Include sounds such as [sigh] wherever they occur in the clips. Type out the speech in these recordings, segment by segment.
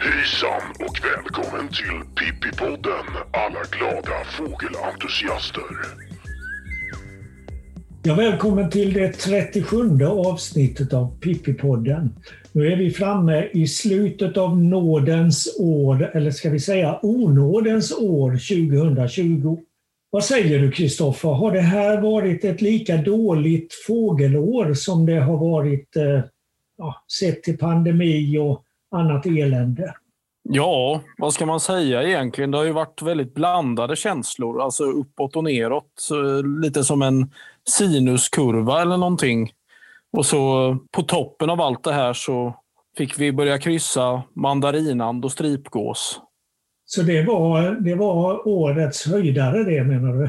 Hejsan och välkommen till Pippipodden alla glada fågelentusiaster. Ja, välkommen till det 37 avsnittet av Pippipodden. Nu är vi framme i slutet av nådens år, eller ska vi säga onådens år 2020. Vad säger du Kristoffer? Har det här varit ett lika dåligt fågelår som det har varit eh, ja, sett till pandemi och annat elände? Ja, vad ska man säga egentligen? Det har ju varit väldigt blandade känslor, alltså uppåt och neråt. Lite som en sinuskurva eller någonting. Och så på toppen av allt det här så fick vi börja kryssa mandarinand och stripgås. Så det var, det var årets höjdare det menar du?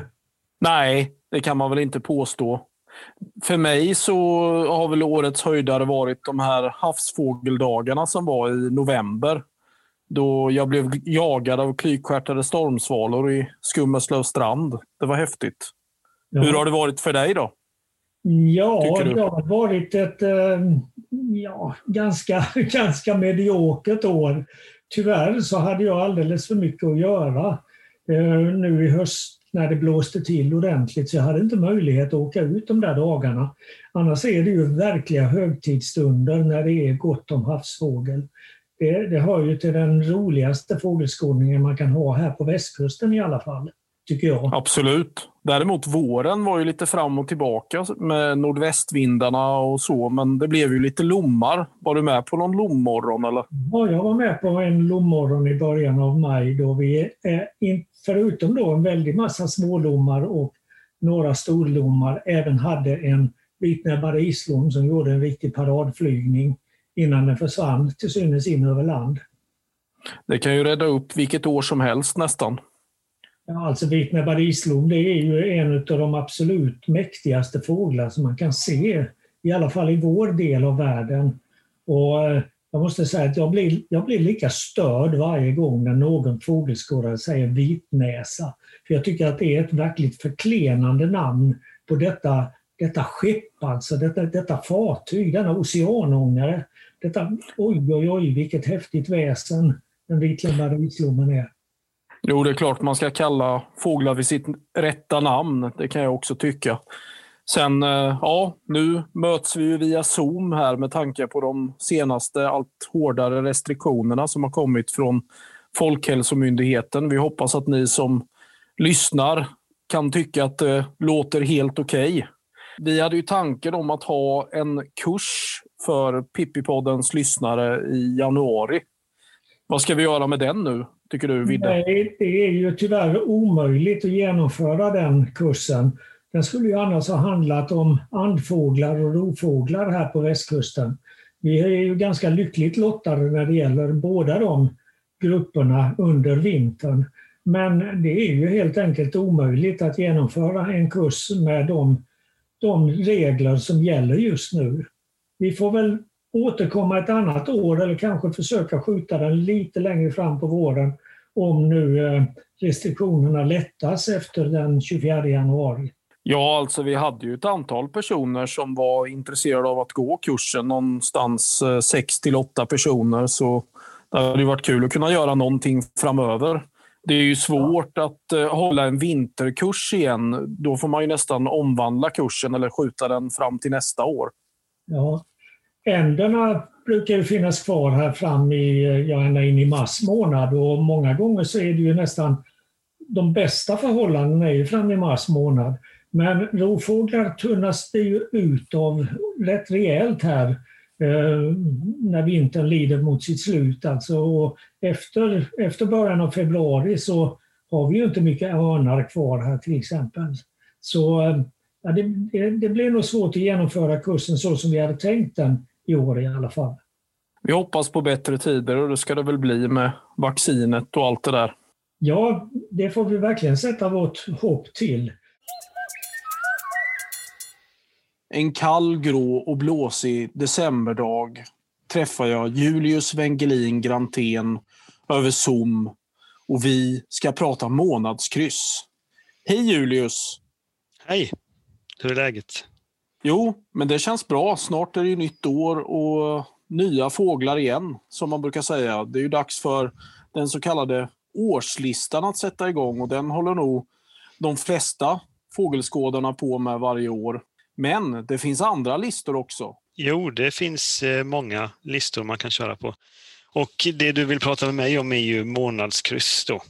Nej, det kan man väl inte påstå. För mig så har väl årets höjdare varit de här havsfågeldagarna som var i november. Då jag blev jagad av klykstjärtade stormsvalor i Skummeslöv strand. Det var häftigt. Ja. Hur har det varit för dig då? Ja, det har varit ett eh, ja, ganska, [laughs] ganska mediokert år. Tyvärr så hade jag alldeles för mycket att göra eh, nu i höst när det blåste till ordentligt så jag hade inte möjlighet att åka ut de där dagarna. Annars är det ju verkliga högtidsstunder när det är gott om havsfågel. Det, det hör ju till den roligaste fågelskådningen man kan ha här på västkusten i alla fall tycker jag. Absolut. Däremot våren var ju lite fram och tillbaka med nordvästvindarna och så, men det blev ju lite lommar. Var du med på någon lommorgon eller? Ja, jag var med på en lommorgon i början av maj då vi, förutom då en väldig massa smålommar och några storlommar, även hade en vitnäbbad islom som gjorde en riktig paradflygning innan den försvann till synes in över land. Det kan ju rädda upp vilket år som helst nästan. Ja, alltså vitnäbbad islom det är ju en av de absolut mäktigaste fåglar som man kan se, i alla fall i vår del av världen. Och eh, jag måste säga att jag blir, jag blir lika störd varje gång när någon fågelskådare säger vitnäsa. För jag tycker att det är ett verkligt förklenande namn på detta, detta skepp, alltså detta, detta fartyg, denna oceanångare. Detta, oj, oj, oj, vilket häftigt väsen den vitnäbbade vitlommen är. Jo, det är klart man ska kalla fåglar vid sitt rätta namn. Det kan jag också tycka. Sen, eh, ja, nu möts vi ju via Zoom här med tanke på de senaste allt hårdare restriktionerna som har kommit från Folkhälsomyndigheten. Vi hoppas att ni som lyssnar kan tycka att det låter helt okej. Okay. Vi hade ju tanken om att ha en kurs för Pippipoddens lyssnare i januari. Vad ska vi göra med den nu? tycker du, Vidde? Nej, det är ju tyvärr omöjligt att genomföra den kursen. Den skulle ju annars ha handlat om andfåglar och rovfåglar här på västkusten. Vi är ju ganska lyckligt lottade när det gäller båda de grupperna under vintern. Men det är ju helt enkelt omöjligt att genomföra en kurs med de, de regler som gäller just nu. Vi får väl återkomma ett annat år eller kanske försöka skjuta den lite längre fram på våren om nu eh, restriktionerna lättas efter den 24 januari. Ja, alltså vi hade ju ett antal personer som var intresserade av att gå kursen, någonstans 6 eh, till 8 personer. Så det hade varit kul att kunna göra någonting framöver. Det är ju svårt att eh, hålla en vinterkurs igen. Då får man ju nästan omvandla kursen eller skjuta den fram till nästa år. Ja, änderna brukar finnas kvar här fram i, ja, ända in i mars månad och många gånger så är det ju nästan de bästa förhållandena är ju fram i mars månad. Men rovfåglar tunnas det ju ut av rätt rejält här eh, när vintern lider mot sitt slut. Alltså, och efter, efter början av februari så har vi ju inte mycket örnar kvar här till exempel. Så eh, ja, det, det, det blir nog svårt att genomföra kursen så som vi hade tänkt den i år i alla fall. Vi hoppas på bättre tider och det ska det väl bli med vaccinet och allt det där. Ja, det får vi verkligen sätta vårt hopp till. En kall, grå och blåsig decemberdag träffar jag Julius Wengelin Grantén över Zoom och vi ska prata månadskryss. Hej Julius! Hej! Hur är läget? Jo, men det känns bra. Snart är det ju nytt år och nya fåglar igen, som man brukar säga. Det är ju dags för den så kallade årslistan att sätta igång och den håller nog de flesta fågelskådarna på med varje år. Men det finns andra listor också. Jo, det finns eh, många listor man kan köra på. Och det du vill prata med mig om är ju månadskryss då,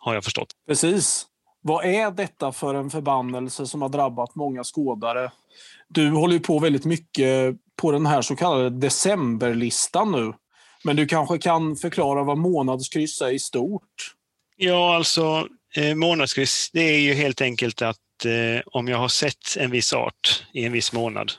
har jag förstått. Precis. Vad är detta för en förbannelse som har drabbat många skådare? Du håller ju på väldigt mycket på den här så kallade decemberlistan nu. Men du kanske kan förklara vad månadskryss är i stort? Ja, alltså eh, månadskryss, det är ju helt enkelt att eh, om jag har sett en viss art i en viss månad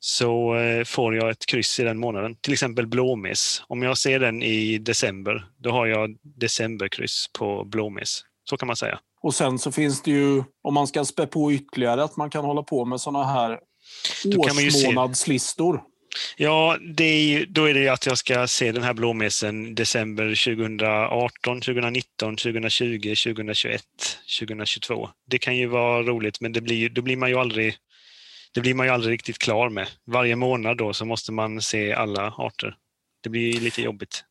så eh, får jag ett kryss i den månaden. Till exempel blåmes. Om jag ser den i december, då har jag decemberkryss på blåmes. Så kan man säga. Och sen så finns det ju, om man ska spä på ytterligare, att man kan hålla på med sådana här årsmånadslistor. Ja, är, då är det att jag ska se den här blåmesen december 2018, 2019, 2020, 2021, 2022. Det kan ju vara roligt, men det blir, då blir man ju aldrig det blir man ju aldrig riktigt klar med. Varje månad då så måste man se alla arter. Det blir lite jobbigt.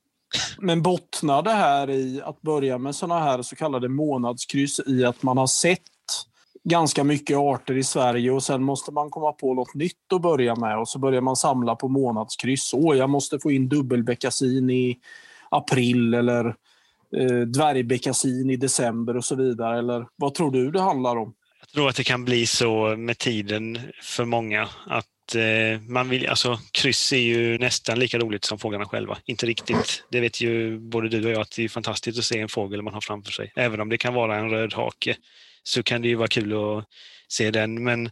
Men bottnar det här i att börja med sådana här så kallade månadskryss i att man har sett ganska mycket arter i Sverige och sen måste man komma på något nytt att börja med och så börjar man samla på månadskryss. Åh, jag måste få in dubbelbeckasin i april eller eh, dvärgbeckasin i december och så vidare. Eller vad tror du det handlar om? Jag tror att det kan bli så med tiden för många att Eh, man vill, alltså kryss är ju nästan lika roligt som fåglarna själva. Inte riktigt. Det vet ju både du och jag att det är fantastiskt att se en fågel man har framför sig. Även om det kan vara en röd hake så kan det ju vara kul att se den. Men,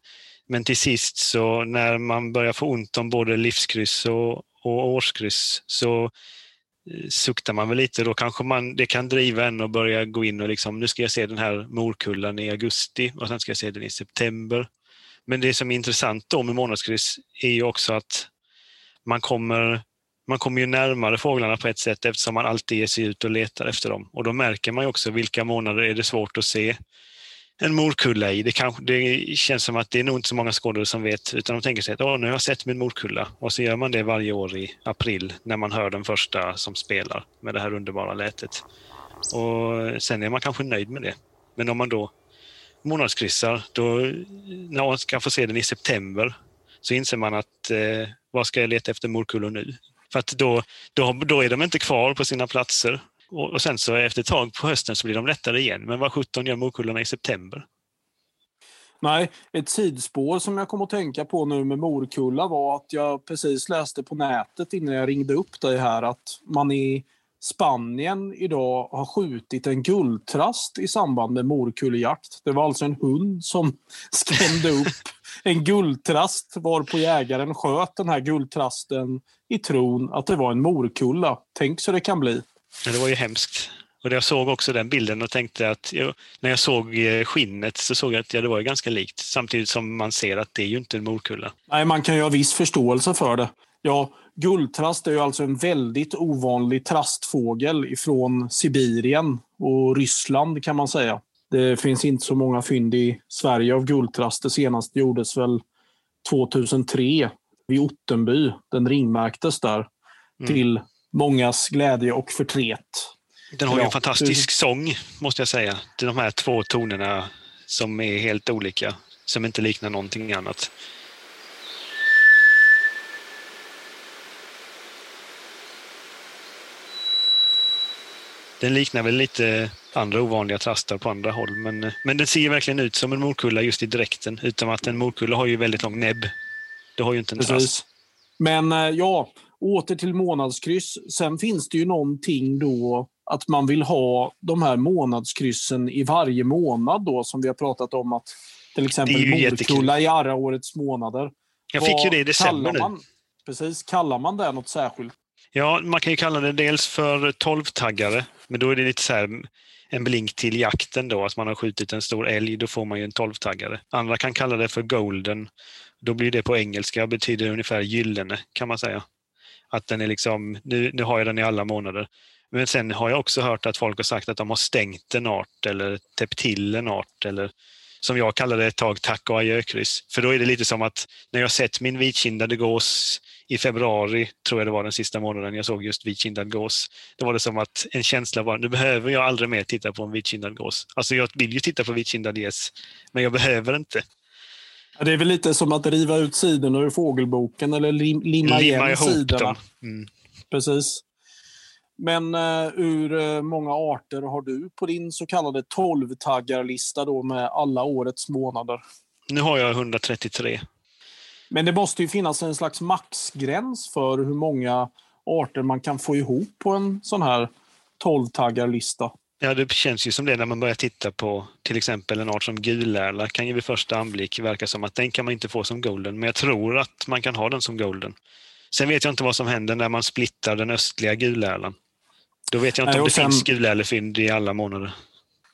men till sist så när man börjar få ont om både livskryss och, och årskryss så eh, suktar man väl lite. Då kanske man, det kan driva en att börja gå in och liksom, nu ska jag se den här morkullan i augusti och sen ska jag se den i september. Men det som är intressant då med månadskryss är ju också att man kommer, man kommer ju närmare fåglarna på ett sätt eftersom man alltid ger sig ut och letar efter dem. Och då märker man ju också vilka månader är det svårt att se en morkulla i. Det, kanske, det känns som att det är nog inte så många skådare som vet, utan de tänker sig att Åh, nu har jag sett min morkulla. Och så gör man det varje år i april när man hör den första som spelar med det här underbara lätet. Och sen är man kanske nöjd med det. Men om man då månadskryssar, då, när man ska få se den i september, så inser man att eh, vad ska jag leta efter morkullor nu? För att då, då, då är de inte kvar på sina platser och, och sen så efter ett tag på hösten så blir de lättare igen. Men vad 17 gör morkullorna i september? Nej, ett sidospår som jag kom att tänka på nu med morkulla var att jag precis läste på nätet innan jag ringde upp dig här att man i Spanien idag har skjutit en guldtrast i samband med morkullejakt. Det var alltså en hund som [laughs] skrämde upp en guldtrast varpå jägaren sköt den här guldtrasten i tron att det var en morkulla. Tänk så det kan bli. Det var ju hemskt. Och jag såg också den bilden och tänkte att jag, när jag såg eh, skinnet så såg jag att ja, det var ganska likt. Samtidigt som man ser att det är ju inte en morkulla. Nej, man kan ju ha viss förståelse för det. Ja, guldtrast är ju alltså en väldigt ovanlig trastfågel ifrån Sibirien och Ryssland kan man säga. Det finns inte så många fynd i Sverige av guldtrast. Det senaste gjordes väl 2003 vid Ottenby. Den ringmärktes där mm. till mångas glädje och förtret. Den har ju en fantastisk sång, måste jag säga. De här två tonerna som är helt olika, som inte liknar någonting annat. Den liknar väl lite andra ovanliga trastar på andra håll, men, men den ser verkligen ut som en morkulla just i dräkten, utom att en morkulla har ju väldigt lång näbb. Det har ju inte en Precis. trast. Men eh, ja, åter till månadskryss. Sen finns det ju någonting då att man vill ha de här månadskryssen i varje månad då som vi har pratat om att till exempel morkulla i Arra-årets månader. Jag fick ju det i december man, nu. Precis, kallar man det något särskilt? Ja, man kan ju kalla det dels för tolvtaggare, men då är det lite så här en blink till jakten då, att man har skjutit en stor älg, då får man ju en tolvtaggare. Andra kan kalla det för golden. Då blir det på engelska och betyder ungefär gyllene kan man säga. Att den är liksom, nu, nu har jag den i alla månader. Men sen har jag också hört att folk har sagt att de har stängt en art eller täppt till en art eller som jag kallade det ett tag, tack och adjökryss. För då är det lite som att när jag sett min vitkindade gås i februari, tror jag det var den sista månaden jag såg just vitkindad gås. Då var det som att en känsla var, nu behöver jag aldrig mer titta på en vitkindad gås. Alltså jag vill ju titta på vitkindad gäss, men jag behöver inte. Det är väl lite som att riva ut sidorna ur fågelboken eller lim, limma, limma igen sidorna. Mm. Precis. Men uh, ur uh, många arter har du på din så kallade 12-taggarlista då med alla årets månader? Nu har jag 133. Men det måste ju finnas en slags maxgräns för hur många arter man kan få ihop på en sån här 12-taggarlista. Ja, det känns ju som det när man börjar titta på till exempel en art som gulärla kan ju vid första anblick verka som att den kan man inte få som golden, men jag tror att man kan ha den som golden. Sen vet jag inte vad som händer när man splittar den östliga gulärlan. Då vet jag inte Nej, om det sen... finns gulärlefynd i alla månader.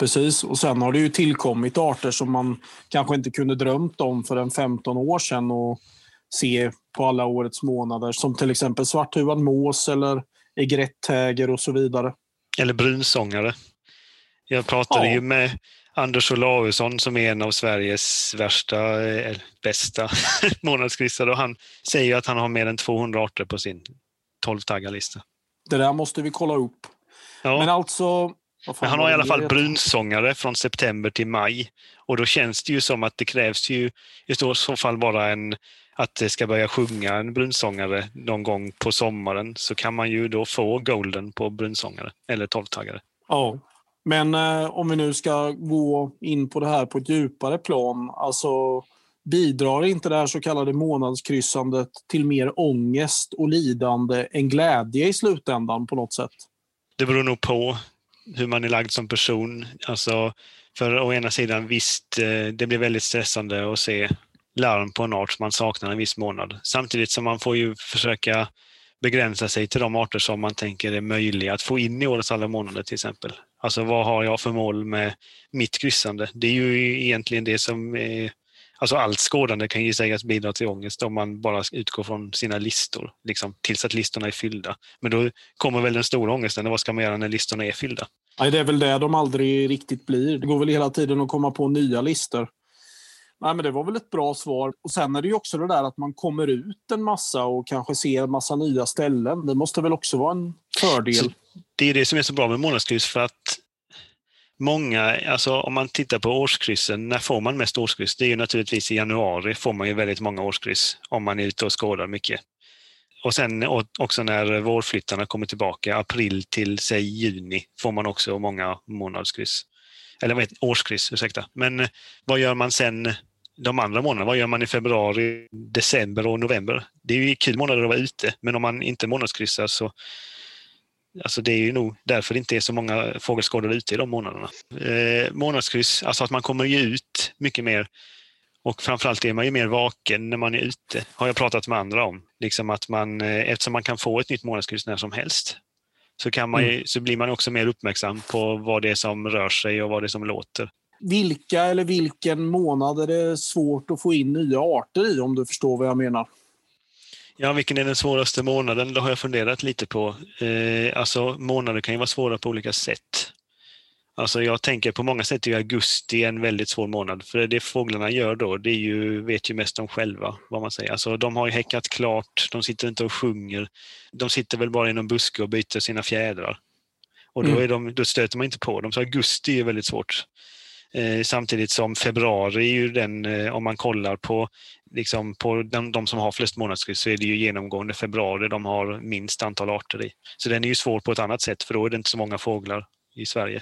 Precis, och sen har det ju tillkommit arter som man kanske inte kunde drömt om för en 15 år sedan och se på alla årets månader. Som till exempel svarthuvad mås eller egretthäger och så vidare. Eller brunsångare. Jag pratade ja. ju med Anders Olausson som är en av Sveriges värsta, eh, bästa [laughs] månadskrissare och han säger att han har mer än 200 arter på sin 12-taggarlista. Det där måste vi kolla upp. Ja. Men alltså... Men han har i alla fall brunsångare från september till maj. Och då känns det ju som att det krävs ju i så fall bara en att det ska börja sjunga en brunsångare någon gång på sommaren så kan man ju då få golden på brunsångare eller tolvtaggare. Ja, men eh, om vi nu ska gå in på det här på ett djupare plan, alltså bidrar inte det här så kallade månadskryssandet till mer ångest och lidande än glädje i slutändan på något sätt? Det beror nog på hur man är lagd som person. Alltså, för å ena sidan visst, eh, det blir väldigt stressande att se larm på en art som man saknar en viss månad. Samtidigt som man får ju försöka begränsa sig till de arter som man tänker är möjliga att få in i årets alla månader till exempel. Alltså vad har jag för mål med mitt kryssande? Det är ju egentligen det som är Alltså allt skådande kan ju sägas bidra till ångest om man bara utgår från sina listor, liksom, tills att listorna är fyllda. Men då kommer väl den stora ångesten, vad ska man göra när listorna är fyllda? Nej, det är väl det de aldrig riktigt blir. Det går väl hela tiden att komma på nya listor. Nej, men det var väl ett bra svar. Och Sen är det ju också det där att man kommer ut en massa och kanske ser en massa nya ställen. Det måste väl också vara en fördel? Så det är det som är så bra med månadskryss för att många, alltså om man tittar på årskryssen, när får man mest årskryss? Det är ju naturligtvis i januari får man ju väldigt många årskryss om man är ute och skådar mycket. Och sen också när vårflyttarna kommer tillbaka, april till säg juni, får man också många månadskryss. Eller vad heter årskryss, ursäkta. Men eh, vad gör man sen de andra månaderna? Vad gör man i februari, december och november? Det är ju kul månader att vara ute, men om man inte månadskryssar så Alltså det är ju nog därför det inte är så många fågelskådare ute i de månaderna. Eh, månadskryss, alltså att man kommer ju ut mycket mer och framförallt är man ju mer vaken när man är ute, har jag pratat med andra om. Liksom att man, eh, eftersom man kan få ett nytt månadskryss när som helst så, kan man ju, mm. så blir man också mer uppmärksam på vad det är som rör sig och vad det är som låter. Vilka eller vilken månad är det svårt att få in nya arter i om du förstår vad jag menar? Ja, vilken är den svåraste månaden? Det har jag funderat lite på. Eh, alltså månader kan ju vara svåra på olika sätt. Alltså jag tänker på många sätt är augusti en väldigt svår månad. För det fåglarna gör då, det är ju, vet ju mest de själva vad man säger. Alltså de har ju häckat klart, de sitter inte och sjunger. De sitter väl bara i någon buske och byter sina fjädrar. Och då, mm. är de, då stöter man inte på dem. Så augusti är väldigt svårt. Eh, samtidigt som februari är ju den, eh, om man kollar på, liksom på de, de som har flest månadskryss så är det ju genomgående februari de har minst antal arter i. Så den är ju svår på ett annat sätt för då är det inte så många fåglar i Sverige.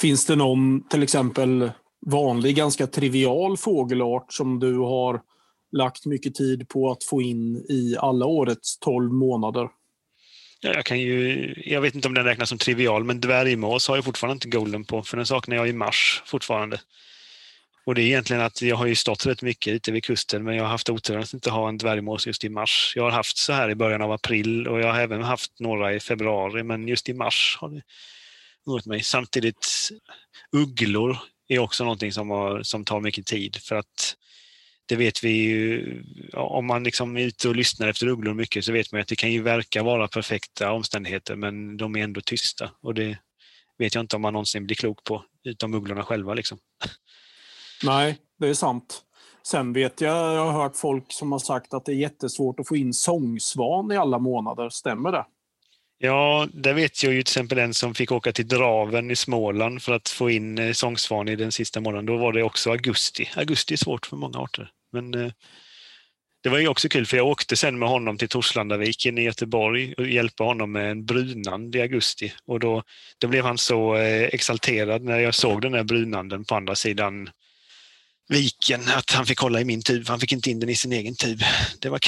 Finns det någon till exempel vanlig, ganska trivial fågelart som du har lagt mycket tid på att få in i alla årets 12 månader? Jag, kan ju, jag vet inte om den räknas som trivial, men dvärgmås har jag fortfarande inte golden på, för den saknar jag i mars fortfarande. Och det är egentligen att jag har ju stått rätt mycket ute vid kusten, men jag har haft oturen att inte ha en dvärgmås just i mars. Jag har haft så här i början av april och jag har även haft några i februari, men just i mars har det oroat mig. Samtidigt, ugglor är också någonting som, har, som tar mycket tid för att det vet vi ju, om man liksom är ute och lyssnar efter ugglor mycket så vet man att det kan ju verka vara perfekta omständigheter men de är ändå tysta. Och det vet jag inte om man någonsin blir klok på, utom ugglorna själva. Liksom. Nej, det är sant. Sen vet jag, jag har hört folk som har sagt att det är jättesvårt att få in sångsvan i alla månader. Stämmer det? Ja, det vet jag ju till exempel en som fick åka till Draven i Småland för att få in eh, sångsvan i den sista månaden. Då var det också augusti. Augusti är svårt för många arter. Men eh, det var ju också kul för jag åkte sen med honom till Torslandaviken i Göteborg och hjälpte honom med en brunand i augusti. Och då, då blev han så eh, exalterad när jag såg den där brunanden på andra sidan viken att han fick hålla i min tub. Han fick inte in den i sin egen tub. Det var.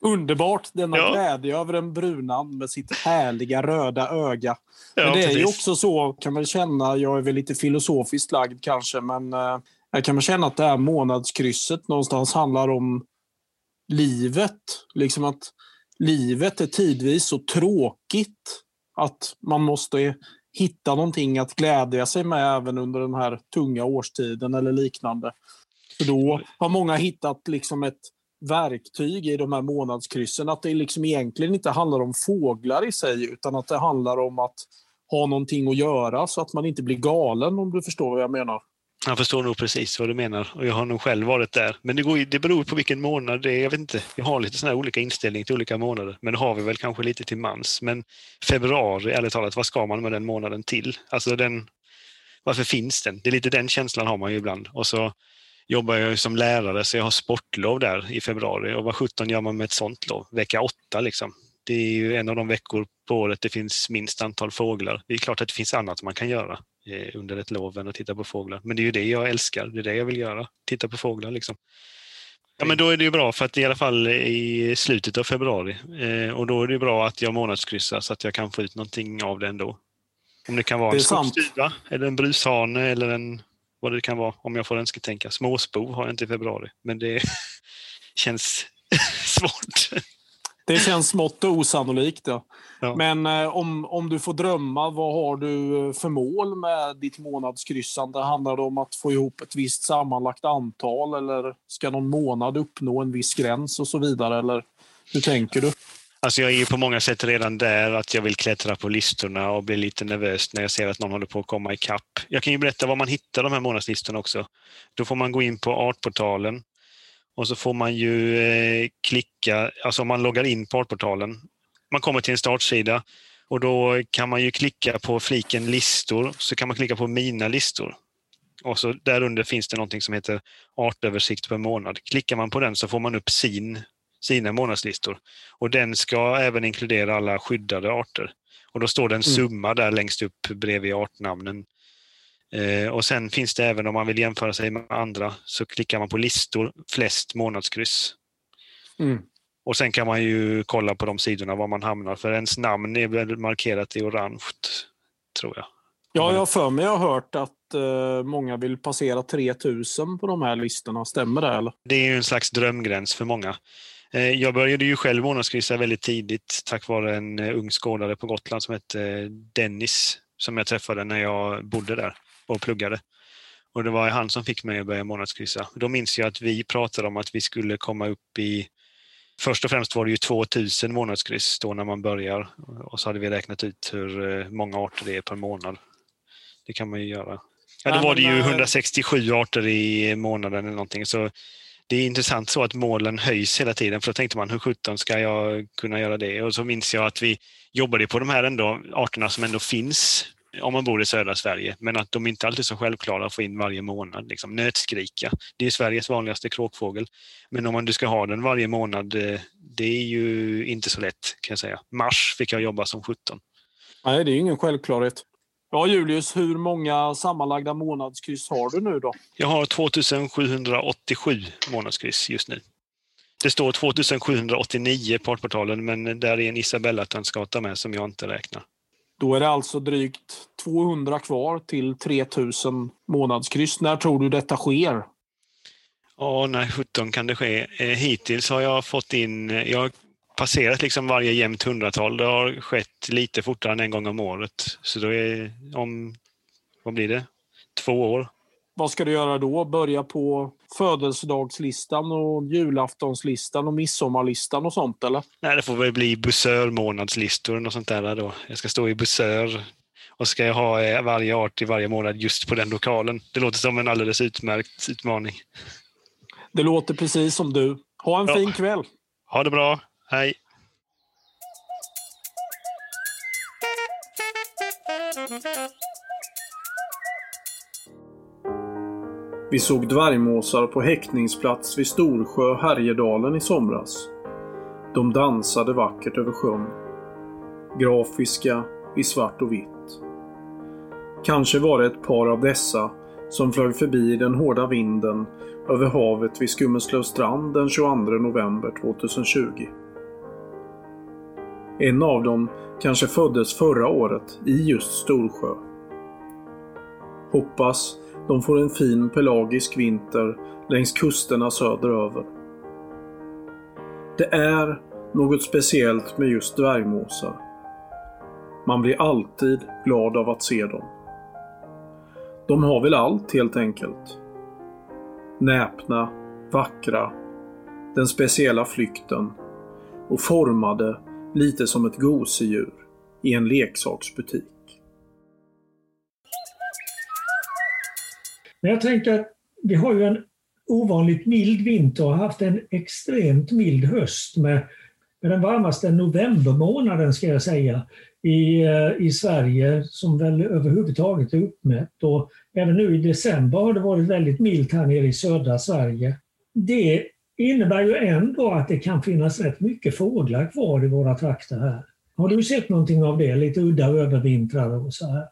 Underbart, denna ja. glädje över en brunan med sitt härliga röda öga. Ja, men det precis. är ju också så, kan man känna, jag är väl lite filosofiskt lagd kanske, men eh, jag kan man känna att det här månadskrysset någonstans handlar om livet. Liksom att livet är tidvis så tråkigt att man måste hitta någonting att glädja sig med även under den här tunga årstiden eller liknande. För då har många hittat liksom ett verktyg i de här månadskryssen. Att det liksom egentligen inte handlar om fåglar i sig utan att det handlar om att ha någonting att göra så att man inte blir galen om du förstår vad jag menar. Jag förstår nog precis vad du menar och jag har nog själv varit där. Men det, går, det beror på vilken månad det är. Jag vet inte, jag har lite såna olika inställning till olika månader. Men det har vi väl kanske lite till mans. Men februari, ärligt talat, vad ska man med den månaden till? Alltså den, varför finns den? Det är lite den känslan har man ju ibland. Och så jobbar jag som lärare så jag har sportlov där i februari. Och vad sjutton gör man med ett sånt lov? Vecka åtta liksom. Det är ju en av de veckor på året det finns minst antal fåglar. Det är klart att det finns annat man kan göra. Eh, under ett lov än att titta på fåglar. Men det är ju det jag älskar, det är det jag vill göra, titta på fåglar. Liksom. Ja, men då är det ju bra för att i alla fall i slutet av februari eh, och då är det bra att jag månadskryssar så att jag kan få ut någonting av det ändå. Om det kan vara en skogsduva eller en brushane eller en vad det kan vara om jag får önsketänka. Småspo har jag inte i februari, men det [laughs] känns [laughs] svårt. Det känns smått osannolikt. Ja. ja. Men eh, om, om du får drömma, vad har du eh, för mål med ditt månadskryssande? Handlar det om att få ihop ett visst sammanlagt antal eller ska någon månad uppnå en viss gräns och så vidare? Eller hur tänker du? Alltså jag är ju på många sätt redan där att jag vill klättra på listorna och bli lite nervös när jag ser att någon håller på att komma ikapp. Jag kan ju berätta var man hittar de här månadslistorna också. Då får man gå in på Artportalen och så får man ju eh, klicka, alltså om man loggar in på Artportalen. Man kommer till en startsida och då kan man ju klicka på fliken listor, så kan man klicka på mina listor. Och så därunder finns det någonting som heter artöversikt per månad. Klickar man på den så får man upp sin, sina månadslistor. Och den ska även inkludera alla skyddade arter. Och då står det en mm. summa där längst upp bredvid artnamnen och sen finns det även om man vill jämföra sig med andra så klickar man på listor, flest månadskryss. Mm. Och sen kan man ju kolla på de sidorna var man hamnar för ens namn är väl markerat i orange, tror jag. Ja, jag har för mig jag har hört att eh, många vill passera 3000 på de här listorna. Stämmer det? Eller? Det är ju en slags drömgräns för många. Eh, jag började ju själv månadskryssa väldigt tidigt tack vare en eh, ung skådare på Gotland som hette Dennis som jag träffade när jag bodde där och pluggade. Och det var han som fick mig att börja månadskryssa. Då minns jag att vi pratade om att vi skulle komma upp i Först och främst var det ju 2000 månadskryss då när man börjar och så hade vi räknat ut hur eh, många arter det är per månad. Det kan man ju göra. Ja, då var det ju 167 arter i månaden eller någonting. Så det är intressant så att målen höjs hela tiden för då tänkte man hur sjutton ska jag kunna göra det? Och så minns jag att vi jobbade på de här ändå, arterna som ändå finns om man bor i södra Sverige, men att de inte alltid är så självklara att få in varje månad. Liksom. Nötskrika, det är Sveriges vanligaste kråkfågel. Men om man du ska ha den varje månad, eh, det är ju inte så lätt kan jag säga. Mars fick jag jobba som 17. Nej, det är ingen självklarhet. Ja, Julius, hur många sammanlagda månadskryss har du nu då? Jag har 2787 månadskryss just nu. Det står 2789 på Artportalen, men där är en Isabella Tanskata med som jag inte räknar. Då är det alltså drygt 200 kvar till 3000 månadskryss. När tror du detta sker? Ja, när 17 kan det ske. Eh, hittills har jag fått in, eh, jag har passerat liksom varje jämnt hundratal. Det har skett lite fortare än en gång om året. Så då är om, vad blir det, två år. Vad ska du göra då? Börja på födelsedagslistan och julaftonslistan och midsommarlistan och sånt eller? Nej, det får väl bli bussörmånadslistor och sånt där då. Jag ska stå i bussör och ska jag ha eh, varje art i varje månad just på den lokalen. Det låter som en alldeles utmärkt utmaning. Det låter precis som du. Ha en ja. fin kväll! Ha det bra! Hej! Vi såg dvärgmåsar på häckningsplats vid Storsjö, Härjedalen i somras. De dansade vackert över sjön. Grafiska i svart och vitt. Kanske var det ett par av dessa som flög förbi den hårda vinden över havet vid Skummeslöv strand den 22 november 2020. En av dem kanske föddes förra året i just Storsjö. Hoppas de får en fin pelagisk vinter längs kusterna söderöver. Det är något speciellt med just dvärgmåsar. Man blir alltid glad av att se dem. De har väl allt helt enkelt. Näpna, vackra, den speciella flykten och formade lite som ett gosedjur i en leksaksbutik. Men jag tänker att vi har ju en ovanligt mild vinter och har haft en extremt mild höst med, med den varmaste novembermånaden ska jag säga i, eh, i Sverige som väl överhuvudtaget är uppmätt. Och även nu i december har det varit väldigt milt här nere i södra Sverige. Det innebär ju ändå att det kan finnas rätt mycket fåglar kvar i våra trakter här. Har du sett någonting av det? Lite udda övervintrar och så här?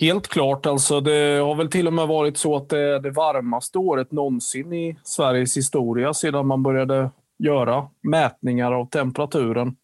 Helt klart. Alltså, det har väl till och med varit så att det är det varmaste året någonsin i Sveriges historia sedan man började göra mätningar av temperaturen.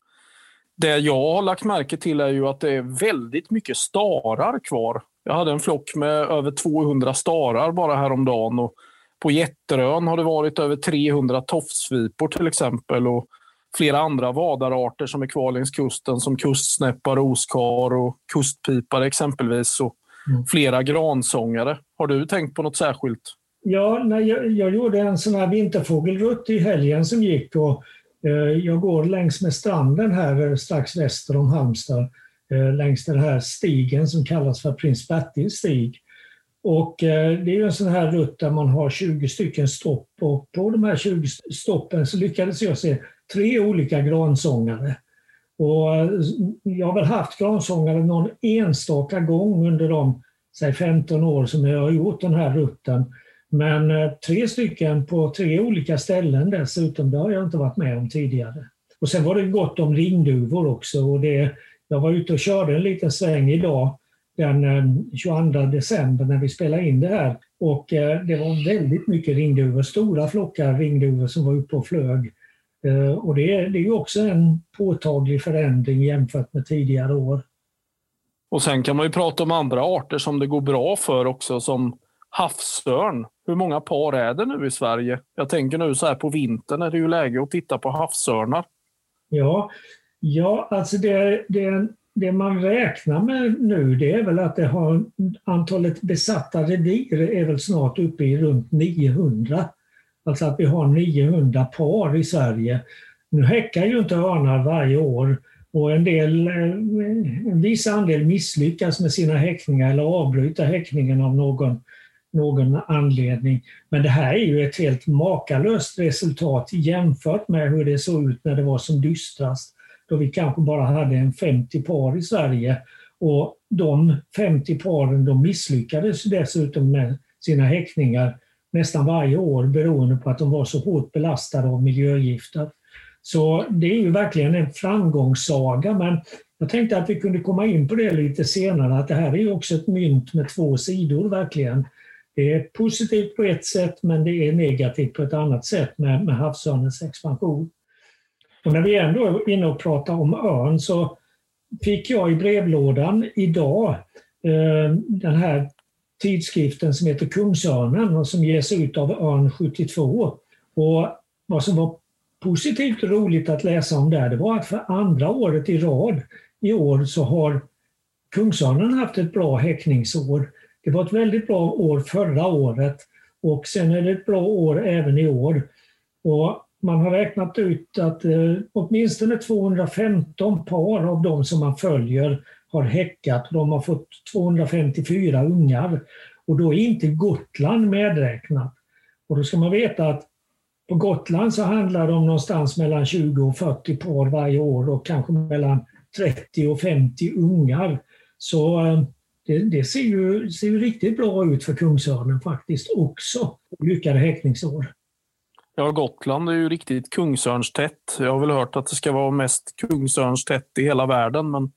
Det jag har lagt märke till är ju att det är väldigt mycket starar kvar. Jag hade en flock med över 200 starar bara häromdagen. Och på Jätterön har det varit över 300 tofsvipor till exempel. Och flera andra vadararter som är kvar längs kusten som kustsnäppa, roskar och kustpipare exempelvis. Och mm. Flera gransångare. Har du tänkt på något särskilt? Ja, när jag, jag gjorde en sån här vinterfågelrutt i helgen som gick. Och, eh, jag går längs med stranden här eh, strax väster om Halmstad. Eh, längs den här stigen som kallas för Prins Bertils stig. Och eh, det är en sån här rutt där man har 20 stycken stopp och på de här 20 stoppen så lyckades jag se tre olika gransångare. Och eh, jag har väl haft gransångare någon enstaka gång under de säg 15 år som jag har gjort den här rutten. Men eh, tre stycken på tre olika ställen dessutom, det har jag inte varit med om tidigare. Och sen var det gott om ringduvor också. Och det, jag var ute och körde en liten sväng idag den eh, 22 december när vi spelade in det här. Och det var väldigt mycket ringduvor, stora flockar ringduvor som var uppe och flög. Eh, och det är, det är också en påtaglig förändring jämfört med tidigare år. Och sen kan man ju prata om andra arter som det går bra för också, som havsörn. Hur många par är det nu i Sverige? Jag tänker nu så här på vintern är det ju läge att titta på havsörnar. Ja, ja alltså det, det, det man räknar med nu det är väl att det har, antalet besatta revir är väl snart uppe i runt 900. Alltså att vi har 900 par i Sverige. Nu häckar ju inte örnar varje år och en, del, eh, en viss andel misslyckas med sina häckningar eller avbryter häckningen av någon, någon anledning. Men det här är ju ett helt makalöst resultat jämfört med hur det såg ut när det var som dystrast. Då vi kanske bara hade en 50 par i Sverige och de 50 paren de misslyckades dessutom med sina häckningar nästan varje år beroende på att de var så hårt belastade av miljögifter. Så det är ju verkligen en framgångssaga men jag tänkte att vi kunde komma in på det lite senare att det här är ju också ett mynt med två sidor verkligen. Det är positivt på ett sätt men det är negativt på ett annat sätt med, med havsörnens expansion. Och när vi ändå är inne och pratar om örn så fick jag i brevlådan idag eh, den här tidskriften som heter Kungsörnen och som ges ut av Örn 72. Och vad som var positivt och roligt att läsa om där, det var att för andra året i rad i år så har Kungsörnen haft ett bra häckningsår. Det var ett väldigt bra år förra året Och sen är det ett bra år även i år. Och man har räknat ut att eh, åtminstone 215 par av de som man följer har häckat. De har fått 254 ungar. Och då är inte Gotland medräknat. Och då ska man veta att på Gotland så handlar det om någonstans mellan 20 och 40 par varje år och kanske mellan 30 och 50 ungar. Så eh, det, det ser, ju, ser ju riktigt bra ut för kungsörnen faktiskt också. Lyckade häckningsår. Ja, Gotland är ju riktigt kungsörnstätt. Jag har väl hört att det ska vara mest kungsörnstätt i hela världen, men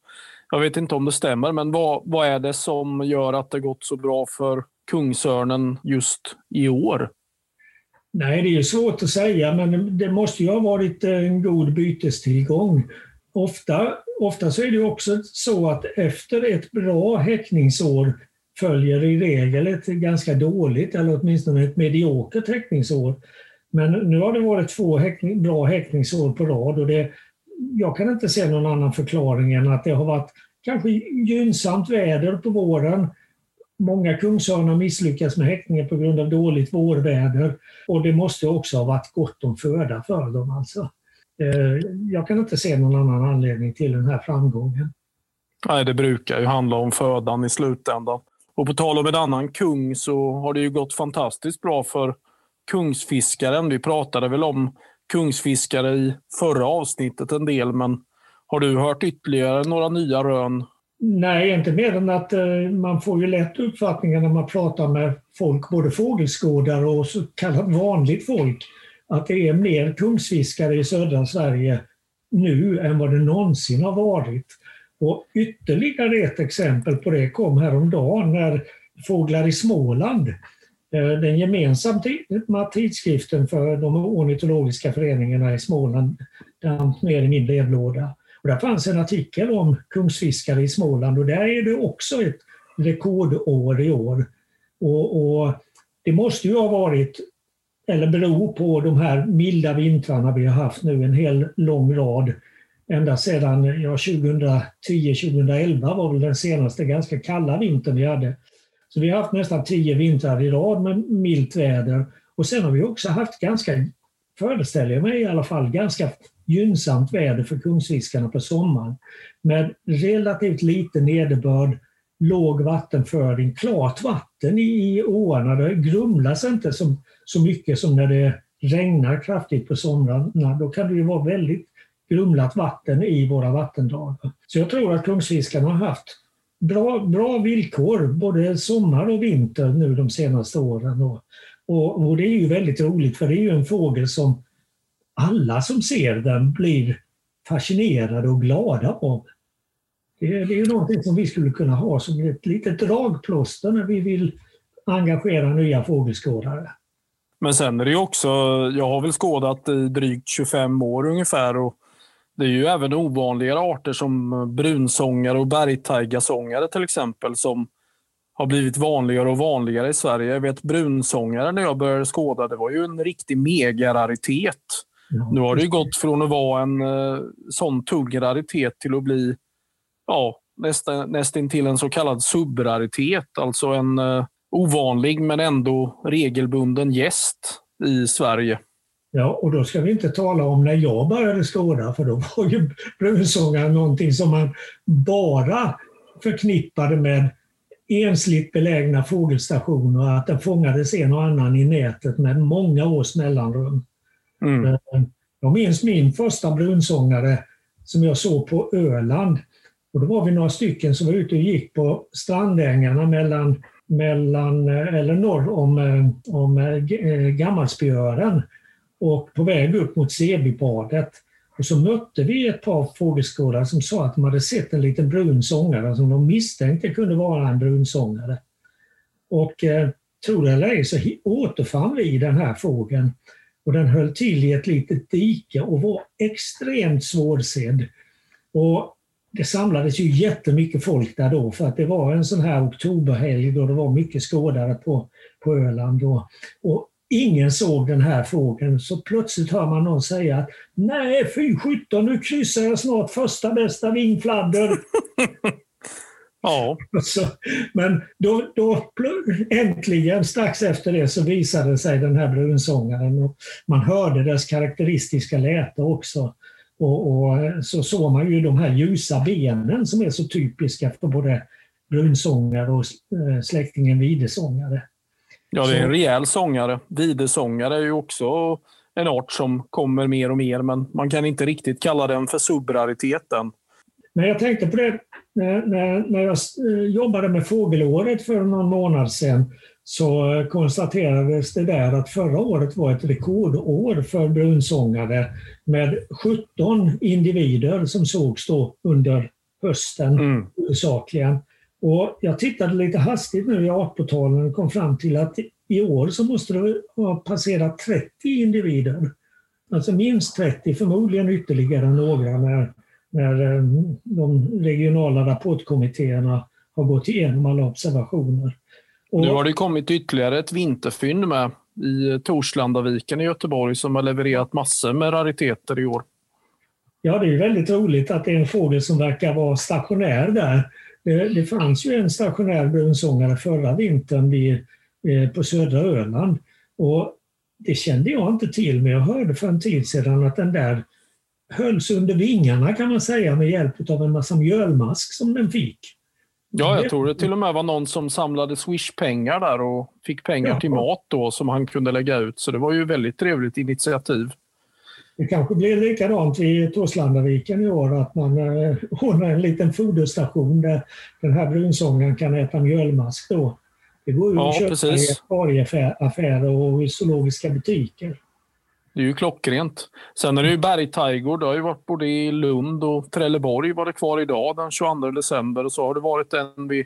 jag vet inte om det stämmer. Men vad, vad är det som gör att det gått så bra för kungsörnen just i år? Nej, det är svårt att säga, men det måste ju ha varit en god bytestillgång. Ofta, ofta så är det också så att efter ett bra häckningsår följer i regel ett ganska dåligt eller åtminstone ett mediokert häckningsår. Men nu har det varit två häckning, bra häckningsår på rad och det, jag kan inte se någon annan förklaring än att det har varit kanske gynnsamt väder på våren. Många kungsörnar misslyckas med häckningen på grund av dåligt vårväder och det måste också ha varit gott om föda för dem. Alltså. Eh, jag kan inte se någon annan anledning till den här framgången. Nej, det brukar ju handla om födan i slutändan. Och på tal om en annan kung så har det ju gått fantastiskt bra för kungsfiskaren. Vi pratade väl om kungsfiskare i förra avsnittet en del, men har du hört ytterligare några nya rön? Nej, inte mer än att eh, man får ju lätt uppfattningen när man pratar med folk, både fågelskådare och så kallat vanligt folk, att det är mer kungsfiskare i södra Sverige nu än vad det någonsin har varit. Och ytterligare ett exempel på det kom häromdagen när Fåglar i Småland, Eh, den gemensamma tidskriften för de ornitologiska föreningarna i Småland, damp ner i min brevlåda. Och där fanns en artikel om kungsfiskare i Småland och där är det också ett rekordår i år. Och, och det måste ju ha varit eller bero på de här milda vintrarna vi har haft nu, en hel lång rad. Ända sedan ja, 2010-2011 var väl den senaste ganska kalla vintern vi hade. Så vi har haft nästan tio vintrar i rad med milt väder. Och sen har vi också haft ganska, föreställer jag mig i alla fall, ganska gynnsamt väder för kungsfiskarna på sommaren. Med relativt lite nederbörd, låg vattenföring, klart vatten i, i åarna. Det grumlas inte som så mycket som när det regnar kraftigt på somrarna. Då kan det ju vara väldigt grumlat vatten i våra vattendrag. Så jag tror att kungsfiskarna har haft bra, bra villkor både sommar och vinter nu de senaste åren. Och, och, och, det är ju väldigt roligt för det är ju en fågel som alla som ser den blir fascinerade och glada av. Det, det är ju någonting som vi skulle kunna ha som ett litet dragplåster när vi vill engagera nya fågelskådare. Men sen är det ju också, jag har väl skådat i drygt 25 år ungefär och det är ju även ovanligare arter som brunsångare och bergtaigasångare till exempel som har blivit vanligare och vanligare i Sverige. Jag vet brunsångare när jag började skåda, det var ju en riktig megararitet. Ja. Nu har det ju gått från att vara en uh, sån tung raritet till att bli ja, nästan, nästan till en så kallad subraritet, alltså en uh, ovanlig men ändå regelbunden gäst i Sverige. Ja, och då ska vi inte tala om när jag började skåda, för då var ju brunsångaren någonting som man bara förknippade med ensligt belägna fågelstationer och att det fångades en och annan i nätet med många års mellanrum. Mm. Eh, jag minns min första brunsångare som jag såg på Öland. Och då var vi några stycken som var ute och gick på strandängarna mellan mellan, eh, eller norr om, eh, om Gammalspjören och på väg upp mot Sebybadet. Och så mötte vi ett par fågelskådare som sa att de hade sett en liten brun sångare som de misstänkte kunde vara en brunsångare. Och eh, tro det eller ej så återfann vi den här fågeln och den höll till i ett litet dike och var extremt svårsedd. Och det samlades ju jättemycket folk där då för att det var en sån här oktoberhelg då det var mycket skådare på, på Öland. Och, och ingen såg den här fågeln så plötsligt hör man någon säga att nej fy sjutton nu kryssar jag snart första bästa vingfladder. [laughs] Ja. Så, men då, då äntligen, strax efter det, så visade sig den här brunsångaren och man hörde dess karaktäristiska läte också. Och, och, så såg man ju de här ljusa benen som är så typiska för både brunsångare och eh, släktingen videsångare. Ja, det är en rejäl sångare. Videsångare är ju också en art som kommer mer och mer, men man kan inte riktigt kalla den för subrariteten. Men jag tänkte på det när, jag jobbade med fågelåret för någon månad sedan så konstaterades det där att förra året var ett rekordår för brunsångare med 17 individer som sågs då under hösten mm. Och jag tittade lite hastigt nu i artportalen och kom fram till att i år så måste det ha passerat 30 individer. Alltså minst 30, förmodligen ytterligare några när, när eh, de regionala rapportkommittéerna har gått igenom alla observationer. Och, nu har det kommit ytterligare ett vinterfynd med i Torslandaviken i Göteborg som har levererat massor med rariteter i år. Ja, det är väldigt roligt att det är en fågel som verkar vara stationär där. Det, det fanns ju en stationär brunsångare förra vintern vid, eh, på södra Öland. Och det kände jag inte till, men jag hörde för en tid sedan att den där hölls under vingarna kan man säga med hjälp av en massa mjölmask som den fick. Ja, jag tror det till och med var någon som samlade Swish-pengar där och fick pengar ja. till mat då som han kunde lägga ut. Så det var ju väldigt trevligt initiativ. Det kanske blir likadant i Torslandaviken i år, att man eh, ordnar en liten foderstation där den här brunsångaren kan äta mjölmask då. Det går ju ja, att köpa precis. i akvarieaffärer och i zoologiska butiker. Det är ju klockrent. Sen är det ju bergtiger. Det har ju varit både i Lund och Trelleborg var det kvar idag den 22 december. Och så har det varit en vid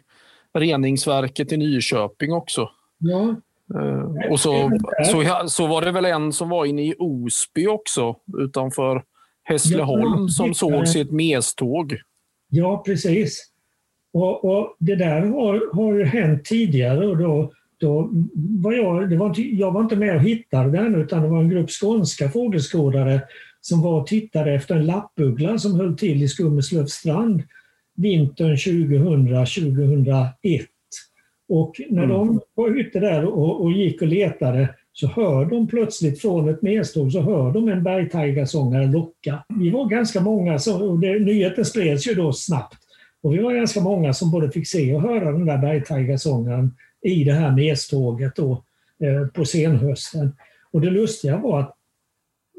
reningsverket i Nyköping också. Ja. Uh, och så, så, så var det väl en som var inne i Osby också utanför Hässleholm som sågs i ett meståg. Ja, precis. Och, och, Det där har, har hänt tidigare och då då var jag, det var inte, jag var inte med och hittade den utan det var en grupp skånska fågelskådare som var och tittade efter en lappuggla som höll till i Skummeslövs strand vintern 2000-2001. Och när mm. de var ute där och, och, gick och letade så hör de plötsligt från ett medståg så hör de en bergtigersångare locka. Vi var ganska många, som, och det, nyheten spreds ju då snabbt. Och vi var ganska många som både fick se och höra den där bergtigersångaren i det här meståget då, eh, på senhösten. Och det lustiga var att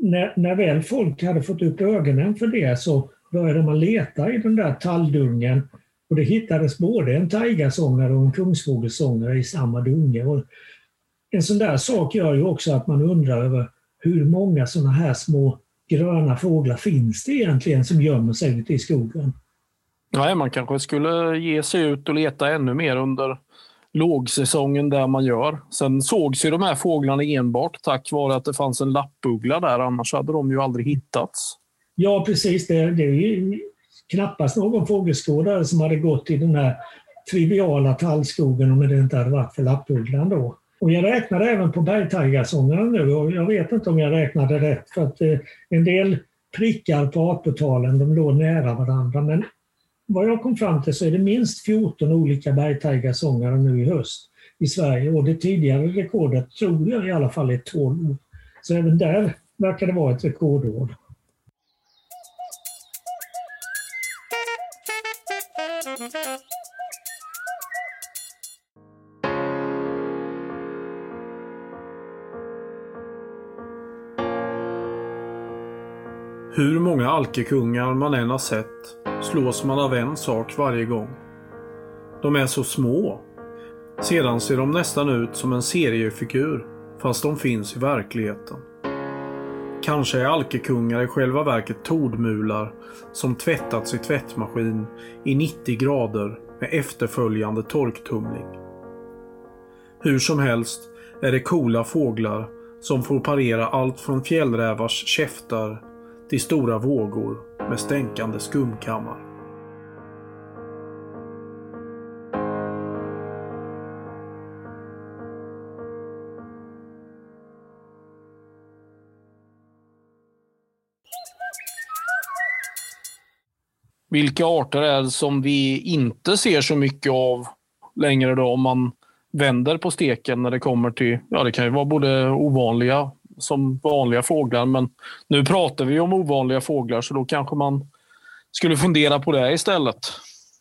när, när väl folk hade fått upp ögonen för det så började man leta i den där talldungen och det hittades både en taigasångare och en kungsfågelsångare i samma dunge. Och en sån där sak gör ju också att man undrar över hur många såna här små gröna fåglar finns det egentligen som gömmer sig ute i skogen? Nej, man kanske skulle ge sig ut och leta ännu mer under lågsäsongen där man gör. Sen sågs ju de här fåglarna enbart tack vare att det fanns en lappuggla där, annars hade de ju aldrig hittats. Ja, precis. Det, det är knappast någon fågelskådare som hade gått i den här triviala tallskogen om det inte hade varit för lappugglan då. Och jag räknade även på bergtigersångaren nu och jag vet inte om jag räknade rätt för att eh, en del prickar på artportalen de låg nära varandra men vad jag kom fram till så är det minst 14 olika bergtigersångare nu i höst i Sverige och det tidigare rekordet tror jag i alla fall är 12. Så även där verkar det vara ett rekordår. Hur många alkekungar man än har sett slås man av en sak varje gång. De är så små. Sedan ser de nästan ut som en seriefigur, fast de finns i verkligheten. Kanske är alkekungar i själva verket tordmular som tvättats i tvättmaskin i 90 grader med efterföljande torktumling. Hur som helst är det coola fåglar som får parera allt från fjällrävars käftar till stora vågor med stänkande skumkammar. vilka arter är det som vi inte ser så mycket av längre då om man vänder på steken när det kommer till, ja det kan ju vara både ovanliga som vanliga fåglar, men nu pratar vi om ovanliga fåglar så då kanske man skulle fundera på det istället.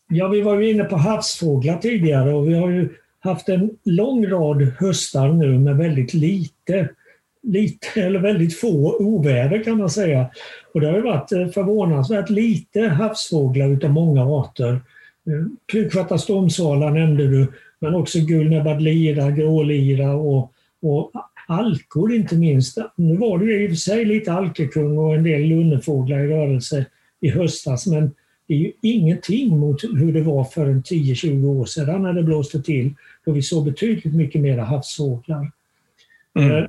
Ja, vi var ju inne på havsfåglar tidigare och vi har ju haft en lång rad höstar nu med väldigt lite, lite eller väldigt få oväder kan man säga. Och det har ju varit eh, förvånansvärt lite havsfåglar utav många arter. Eh, stormsvala nämnde du, men också gulnäbbad lira, grålira och, och alkor inte minst. Nu var det ju i och för sig lite alkekung och en del lunnefåglar i rörelse i höstas, men det är ju ingenting mot hur det var för en 10-20 år sedan när det blåste till, då vi såg betydligt mycket mer havsfåglar. Mm. Eh,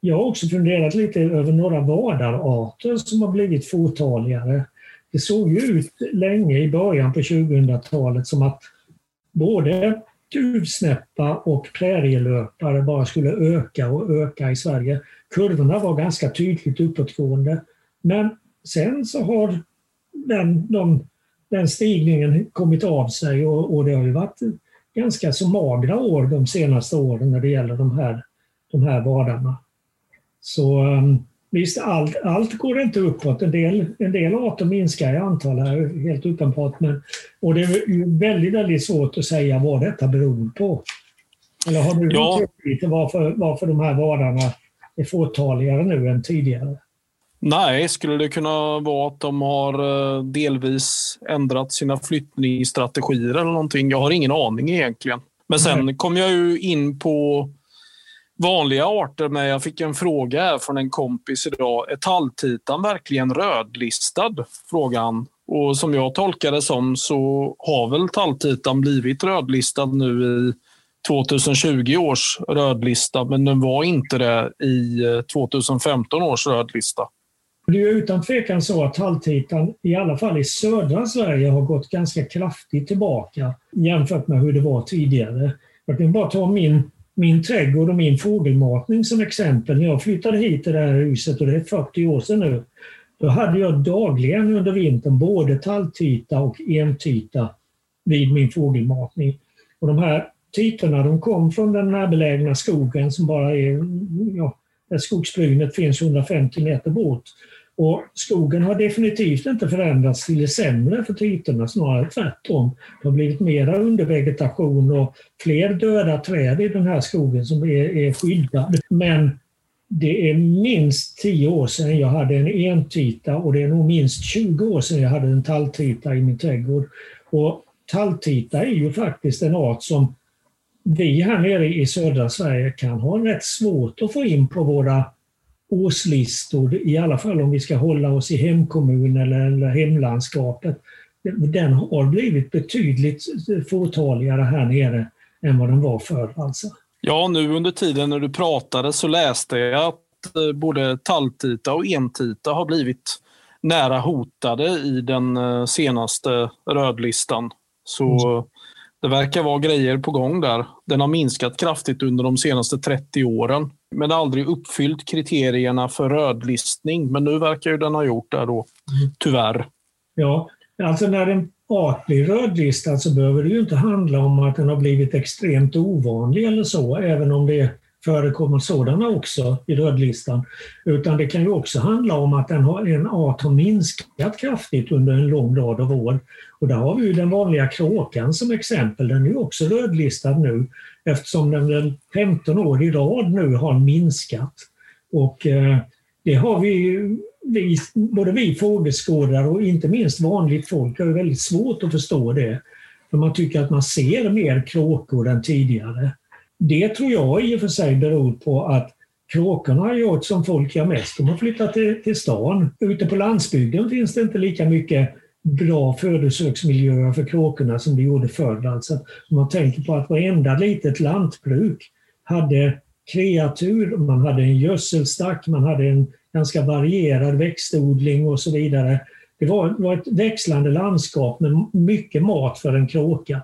jag har också funderat lite över några vadararter som har blivit fåtaligare. Det såg ju ut länge i början på 2000-talet som att både duvsnäppa och prärielöpare bara skulle öka och öka i Sverige. Kurvorna var ganska tydligt uppåtgående. Men sen så har den, de, den stigningen kommit av sig och, och, det har ju varit ganska så magra år de senaste åren när det gäller de här, de här vadarna. Så um, visst, allt, allt går inte uppåt. En del, en del arter minskar i antal här, helt uppenbart. Men, och det är väldigt, väldigt svårt att säga vad detta beror på. Eller har du ja. lite varför, varför de här vadarna är fåtaligare nu än tidigare? Nej, skulle det kunna vara att de har eh, delvis ändrat sina flyttningsstrategier eller någonting? Jag har ingen aning egentligen. Men sen kom jag ju in på vanliga arter med. Jag fick en fråga här från en kompis idag. Är talltitan verkligen rödlistad? Frågade han. Och som jag tolkar det som så har väl talltitan blivit rödlistad nu i 2020 års rödlista, men den var inte det i eh, 2015 års rödlista. Det är utan tvekan så att talltitan, i alla fall i södra Sverige, har gått ganska kraftigt tillbaka jämfört med hur det var tidigare. Jag kan bara ta min min trädgård och min fågelmatning som exempel. När jag flyttade hit till det här huset, och det är 40 år sedan nu, då hade jag dagligen under vintern både talltita och entita vid min fågelmatning. Och de här titorna de kom från den närbelägna skogen som bara är, ja, där skogsbrynet finns 150 meter bort. Och skogen har definitivt inte förändrats till det sämre för tytorna, snarare tvärtom. Det har blivit mera undervegetation och fler döda träd i den här skogen som är, är skyddad. Men det är minst 10 år sedan jag hade en entita och det är nog minst 20 år sedan jag hade en talltita i min trädgård. Och talltita är ju faktiskt en art som vi här nere i södra Sverige kan ha rätt svårt att få in på våra årslistor, i alla fall om vi ska hålla oss i hemkommunen eller, eller hemlandskapet, den har blivit betydligt fåtaligare här nere än vad den var förr. Alltså. Ja, nu under tiden när du pratade så läste jag att eh, både talltita och entita har blivit nära hotade i den eh, senaste rödlistan. Så mm. Det verkar vara grejer på gång där. Den har minskat kraftigt under de senaste 30 åren men aldrig uppfyllt kriterierna för rödlistning. Men nu verkar ju den ha gjort det då, tyvärr. Ja, alltså när en art blir rödlistad så behöver det ju inte handla om att den har blivit extremt ovanlig eller så, även om det förekommer sådana också i rödlistan. Utan det kan ju också handla om att en art har minskat kraftigt under en lång rad av år. Och där har vi ju den vanliga kråkan som exempel. Den är också rödlistad nu eftersom den väl 15 år i rad nu har minskat. Och eh, det har vi, vi, både vi fågelskådare och inte minst vanligt folk har väldigt svårt att förstå det. För man tycker att man ser mer kråkor än tidigare. Det tror jag i och för sig beror på att kråkorna har gjort som folk gör mest. De har flyttat till, till stan. Ute på landsbygden finns det inte lika mycket bra födosöksmiljöer för kråkorna som det gjorde förr. Alltså, om man tänker på att varenda litet lantbruk hade kreatur, man hade en gödselstack, man hade en ganska varierad växtodling och så vidare. Det var, var ett växlande landskap med mycket mat för en kråka.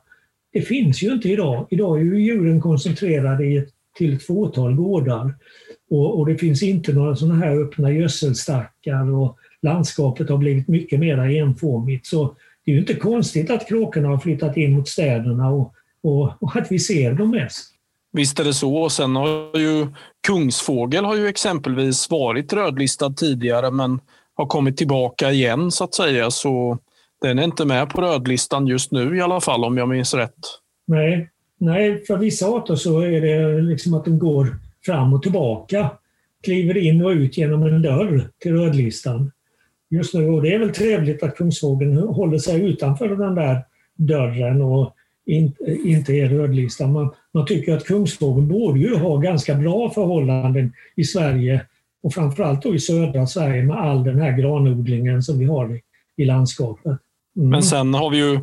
Det finns ju inte idag. Idag är ju djuren koncentrerade i ett, till ett fåtal gårdar. Och, och det finns inte några sådana här öppna gödselstackar och landskapet har blivit mycket mer enformigt. Så det är ju inte konstigt att kråkorna har flyttat in mot städerna och, och, och att vi ser dem mest. Visst är det så. Och sen har ju kungsfågel har ju exempelvis varit rödlistad tidigare men har kommit tillbaka igen så att säga. Så den är inte med på rödlistan just nu i alla fall om jag minns rätt. Nej, Nej för vissa arter så är det liksom att de går fram och tillbaka. Kliver in och ut genom en dörr till rödlistan. Just nu, och det är väl trevligt att kungsfågeln håller sig utanför den där dörren och inte är rödlistad. Man, man tycker att kungsfågeln borde ju ha ganska bra förhållanden i Sverige och framförallt då i södra Sverige med all den här granodlingen som vi har i, i landskapet. Mm. Men sen har vi ju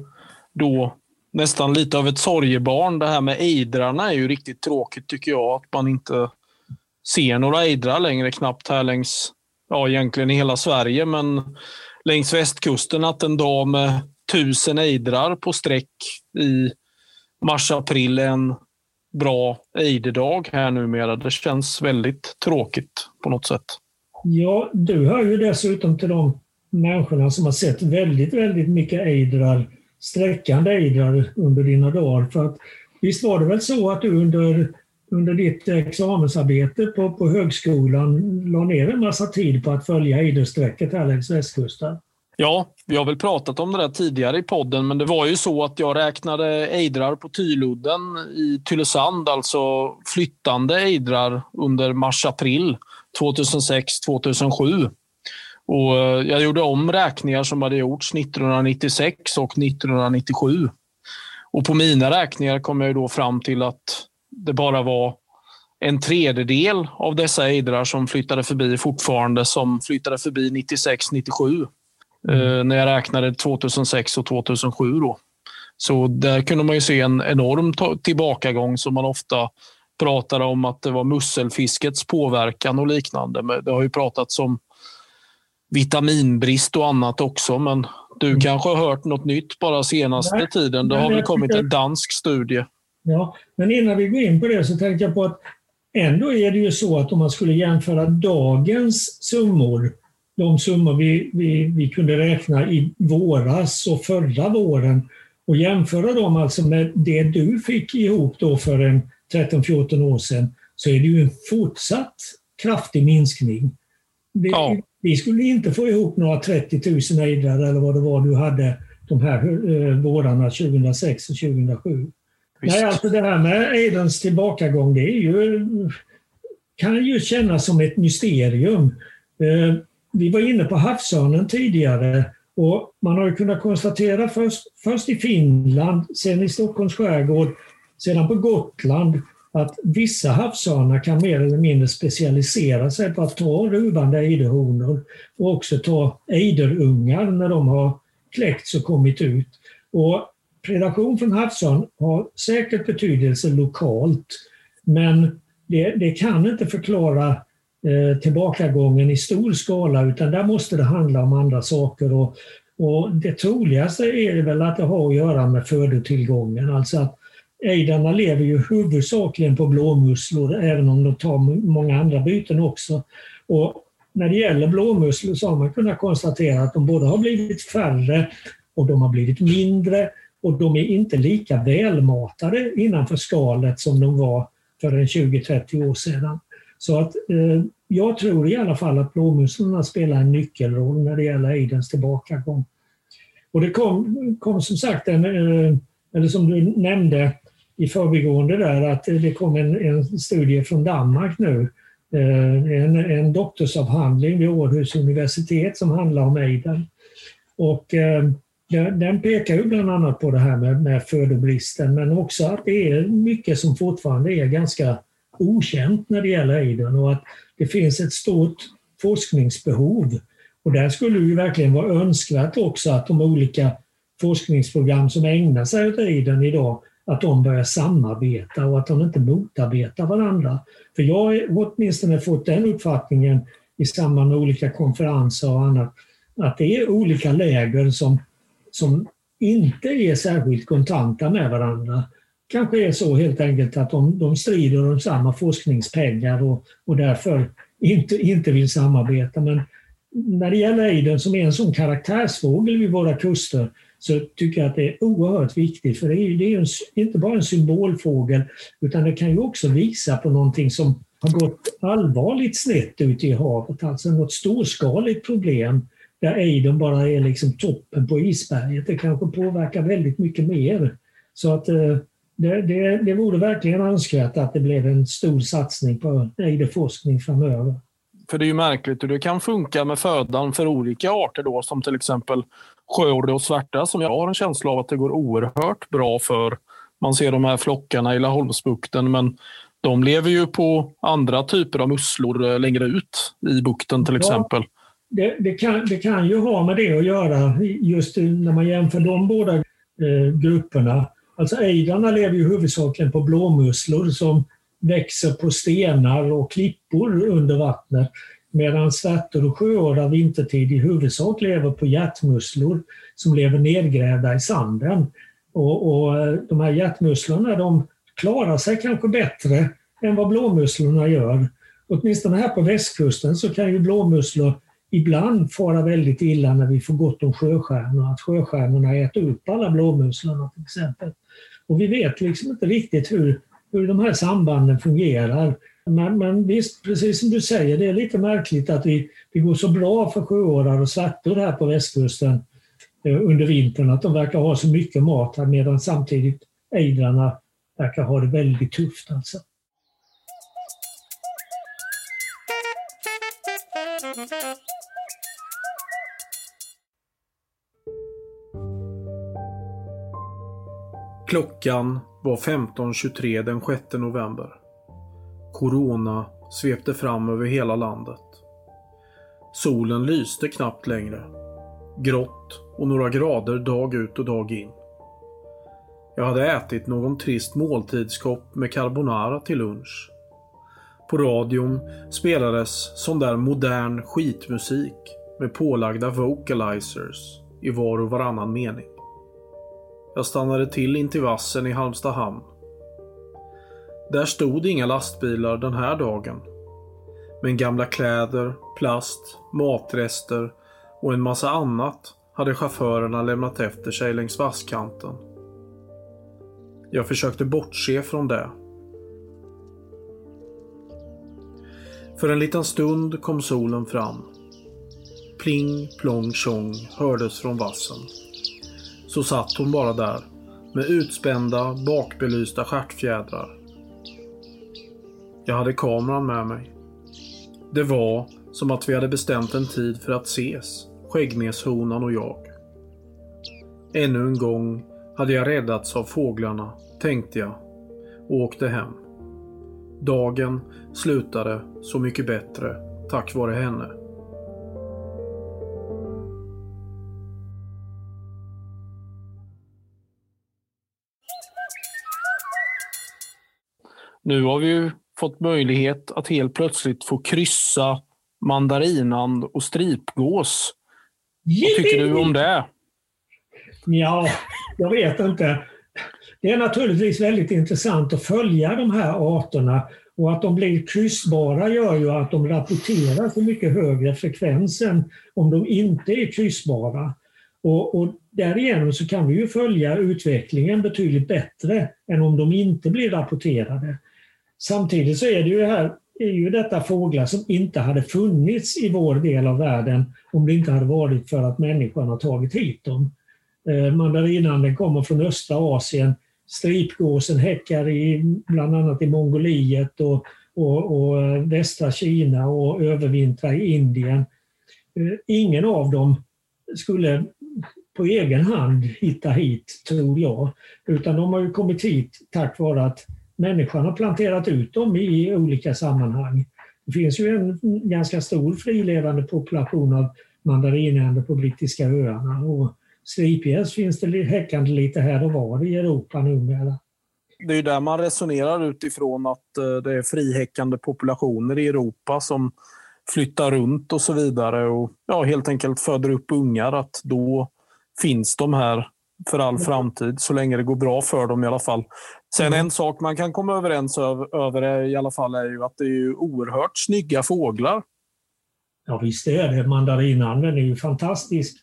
då nästan lite av ett sorgebarn. Det här med ejdrarna är ju riktigt tråkigt tycker jag. Att man inte ser några ejdrar längre knappt här längs, ja egentligen i hela Sverige, men längs västkusten att en dag med tusen ejdrar på sträck i mars-april en bra ejderdag här numera. Det känns väldigt tråkigt på något sätt. Ja, du hör ju dessutom till de människorna som har sett väldigt, väldigt mycket ejdrar, sträckande ejdrar under dina dagar. För att, visst var det väl så att du under, under ditt examensarbete på, på högskolan la ner en massa tid på att följa ejdersträcket här längs västkusten? Ja, vi har väl pratat om det där tidigare i podden, men det var ju så att jag räknade ejdrar på Tyludden i Tylösand, alltså flyttande ejdrar under mars-april 2006-2007. Och eh, jag gjorde om räkningar som hade gjorts 1996 och 1997. Och på mina räkningar kom jag då fram till att det bara var en tredjedel av dessa ejdrar som flyttade förbi fortfarande som flyttade förbi 96-97. Mm. Eh, när jag räknade 2006 och 2007. Då. Så där kunde man ju se en enorm tillbakagång som man ofta pratar om att det var musselfiskets påverkan och liknande. Det har ju pratats om vitaminbrist och annat också, men du mm. kanske har hört något nytt bara senaste Nej. tiden. Det har väl kommit en dansk studie. Ja, men innan vi går in på det så tänkte jag på att ändå är det ju så att om man skulle jämföra dagens summor de summor vi, vi, vi kunde räkna i våras och förra våren och jämföra dem alltså med det du fick ihop då för en 13-14 år sedan så är det ju en fortsatt kraftig minskning. Vi, ja. vi skulle inte få ihop några 30 000 ejdrar eller vad det var du hade de här eh, vårarna 2006 och 2007. Nej, alltså det här med ejderns tillbakagång, det är ju, kan ju kännas som ett mysterium. Eh, vi var inne på havsörnen tidigare och man har kunnat konstatera först, först i Finland, sen i Stockholms skärgård, sedan på Gotland att vissa havsörnar kan mer eller mindre specialisera sig på att ta ruvande ejderhonor och också ta ejderungar när de har kläckts och kommit ut. Och predation från havsörn har säkert betydelse lokalt men det, det kan inte förklara Eh, tillbakagången i stor skala utan där måste det handla om andra saker. Och, och det troligaste är väl att det har att göra med födotillgången. Alltså att ejdarna lever ju huvudsakligen på blåmusslor även om de tar många andra byten också. Och när det gäller blåmusslor så har man kunnat konstatera att de både har blivit färre och de har blivit mindre och de är inte lika välmatade innanför skalet som de var för en 20-30 år sedan. Så att eh, jag tror i alla fall att blåmusslorna spelar en nyckelroll när det gäller ejdens tillbakagång. Och det kom, kom som sagt, en, eh, eller som du nämnde i förbigående där, att det kom en, en studie från Danmark nu. Eh, en, en doktorsavhandling vid Århus universitet som handlar om aiden. Och eh, den pekar ju bland annat på det här med, med födobristen men också att det är mycket som fortfarande är ganska okänt när det gäller aiden och att det finns ett stort forskningsbehov. Och där skulle det verkligen vara önskvärt också att de olika forskningsprogram som ägnar sig åt aiden idag, att de börjar samarbeta och att de inte motarbetar varandra. För jag har åtminstone fått den uppfattningen i samband med olika konferenser och annat, att det är olika läger som, som inte är särskilt kontanta med varandra kanske är så helt enkelt att de, de strider om samma forskningspengar och, och därför inte, inte vill samarbeta. Men när det gäller ejdern som är en sån karaktärsfågel vid våra kuster så tycker jag att det är oerhört viktigt. För det är ju, det är ju en, inte bara en symbolfågel utan det kan ju också visa på någonting som har gått allvarligt snett ute i havet. Alltså något storskaligt problem där ejdern bara är liksom toppen på isberget. Det kanske påverkar väldigt mycket mer. Så att eh, det, det, det vore verkligen önskvärt att det blev en stor satsning på ejderforskning framöver. För det är ju märkligt hur det kan funka med födan för olika arter då, som till exempel sjöorre och svärta som jag har en känsla av att det går oerhört bra för. Man ser de här flockarna i Laholmsbukten men de lever ju på andra typer av musslor eh, längre ut i bukten till exempel. Ja, det, det, kan, det kan ju ha med det att göra just när man jämför de båda eh, grupperna. Alltså ejdrarna lever ju huvudsakligen på blåmusslor som växer på stenar och klippor under vattnet. Medan svärtor och sjöorrar vintertid i huvudsak lever på hjärtmusslor som lever nedgrävda i sanden. Och, och eh, de här hjärtmusslorna de klarar sig kanske bättre än vad blåmusslorna gör. Åtminstone här på västkusten så kan ju blåmusslor ibland fara väldigt illa när vi får gott om sjöstjärnor, att sjöstjärnorna äter upp alla blåmusslorna till exempel. Och vi vet liksom inte riktigt hur, hur de här sambanden fungerar. Men, men visst, precis som du säger, det är lite märkligt att vi, det går så bra för sjöårar och svärtor här på västkusten eh, under vintern, att de verkar ha så mycket mat här medan samtidigt ejdrarna verkar ha det väldigt tufft. Alltså. Klockan var 15.23 den 6 november. Corona svepte fram över hela landet. Solen lyste knappt längre. Grått och några grader dag ut och dag in. Jag hade ätit någon trist måltidskopp med carbonara till lunch. På radion spelades sån där modern skitmusik med pålagda vocalizers i var och varannan mening. Jag stannade till intill vassen i Halmstad hamn där stod inga lastbilar den här dagen. Men gamla kläder, plast, matrester och en massa annat hade chaufförerna lämnat efter sig längs vasskanten. Jag försökte bortse från det. För en liten stund kom solen fram. Pling plong tjong hördes från vassen så satt hon bara där med utspända, bakbelysta stjärtfjädrar. Jag hade kameran med mig. Det var som att vi hade bestämt en tid för att ses, skäggmeshonan och jag. Ännu en gång hade jag räddats av fåglarna, tänkte jag, och åkte hem. Dagen slutade så mycket bättre tack vare henne. Nu har vi ju fått möjlighet att helt plötsligt få kryssa mandarinand och stripgås. Vad tycker du om det? Ja, jag vet inte. Det är naturligtvis väldigt intressant att följa de här arterna och att de blir kryssbara gör ju att de rapporterar för mycket högre frekvens än om de inte är kryssbara. Och, och därigenom så kan vi ju följa utvecklingen betydligt bättre än om de inte blir rapporterade. Samtidigt så är det ju här är ju detta fåglar som inte hade funnits i vår del av världen om det inte hade varit för att människan har tagit hit dem. Eh, mandarinanden kommer från östra Asien. Stripgåsen häckar i, bland annat i Mongoliet och, och, och västra Kina och övervintrar i Indien. Eh, ingen av dem skulle på egen hand hitta hit, tror jag. Utan de har ju kommit hit tack vare att människan har planterat ut dem i olika sammanhang. Det finns ju en ganska stor frilevande population av mandarinänder på brittiska öarna och stripgäss finns det häckande lite här och var i Europa numera. Det är ju där man resonerar utifrån att eh, det är frihäckande populationer i Europa som flyttar runt och så vidare och ja, helt enkelt föder upp ungar. Att då finns de här för all framtid, så länge det går bra för dem i alla fall. Sen mm. en sak man kan komma överens över i alla fall är ju att det är oerhört snygga fåglar. Ja visst är det. Mandarinanden är ju fantastisk.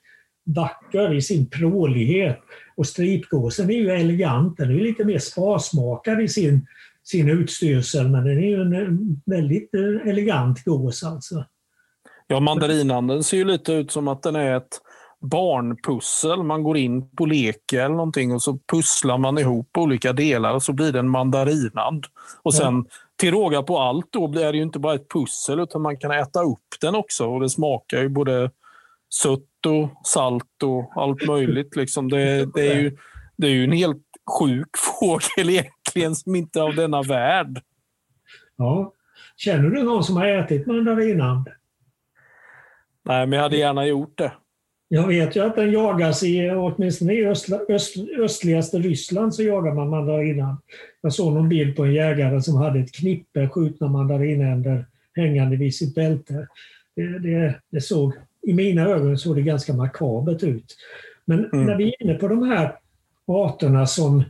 vacker i sin prålighet. Och stripgåsen är ju elegant, den är lite mer sparsmakad i sin, sin utstyrsel men den är ju en väldigt eh, elegant gås alltså. Ja, mandarinanden ser ju lite ut som att den är ett barnpussel. Man går in på leke eller någonting och så pusslar man ihop olika delar och så blir det en mandarinand. Och sen ja. till råga på allt då blir det ju inte bara ett pussel utan man kan äta upp den också och det smakar ju både sött och salt och allt möjligt. Liksom. Det, det, är ju, det är ju en helt sjuk [laughs] fågel egentligen som inte är av denna värld. Ja. Känner du någon som har ätit mandarinand? Nej, men jag hade gärna gjort det. Jag vet ju att den jagas i, åtminstone i östla, öst, östligaste Ryssland så jagar man mandarinand. Jag såg någon bild på en jägare som hade ett knippe skjutna mandarinänder hängande vid sitt bälte. Det, det, det, såg, I mina ögon såg det ganska makabert ut. Men mm. när vi är inne på de här arterna som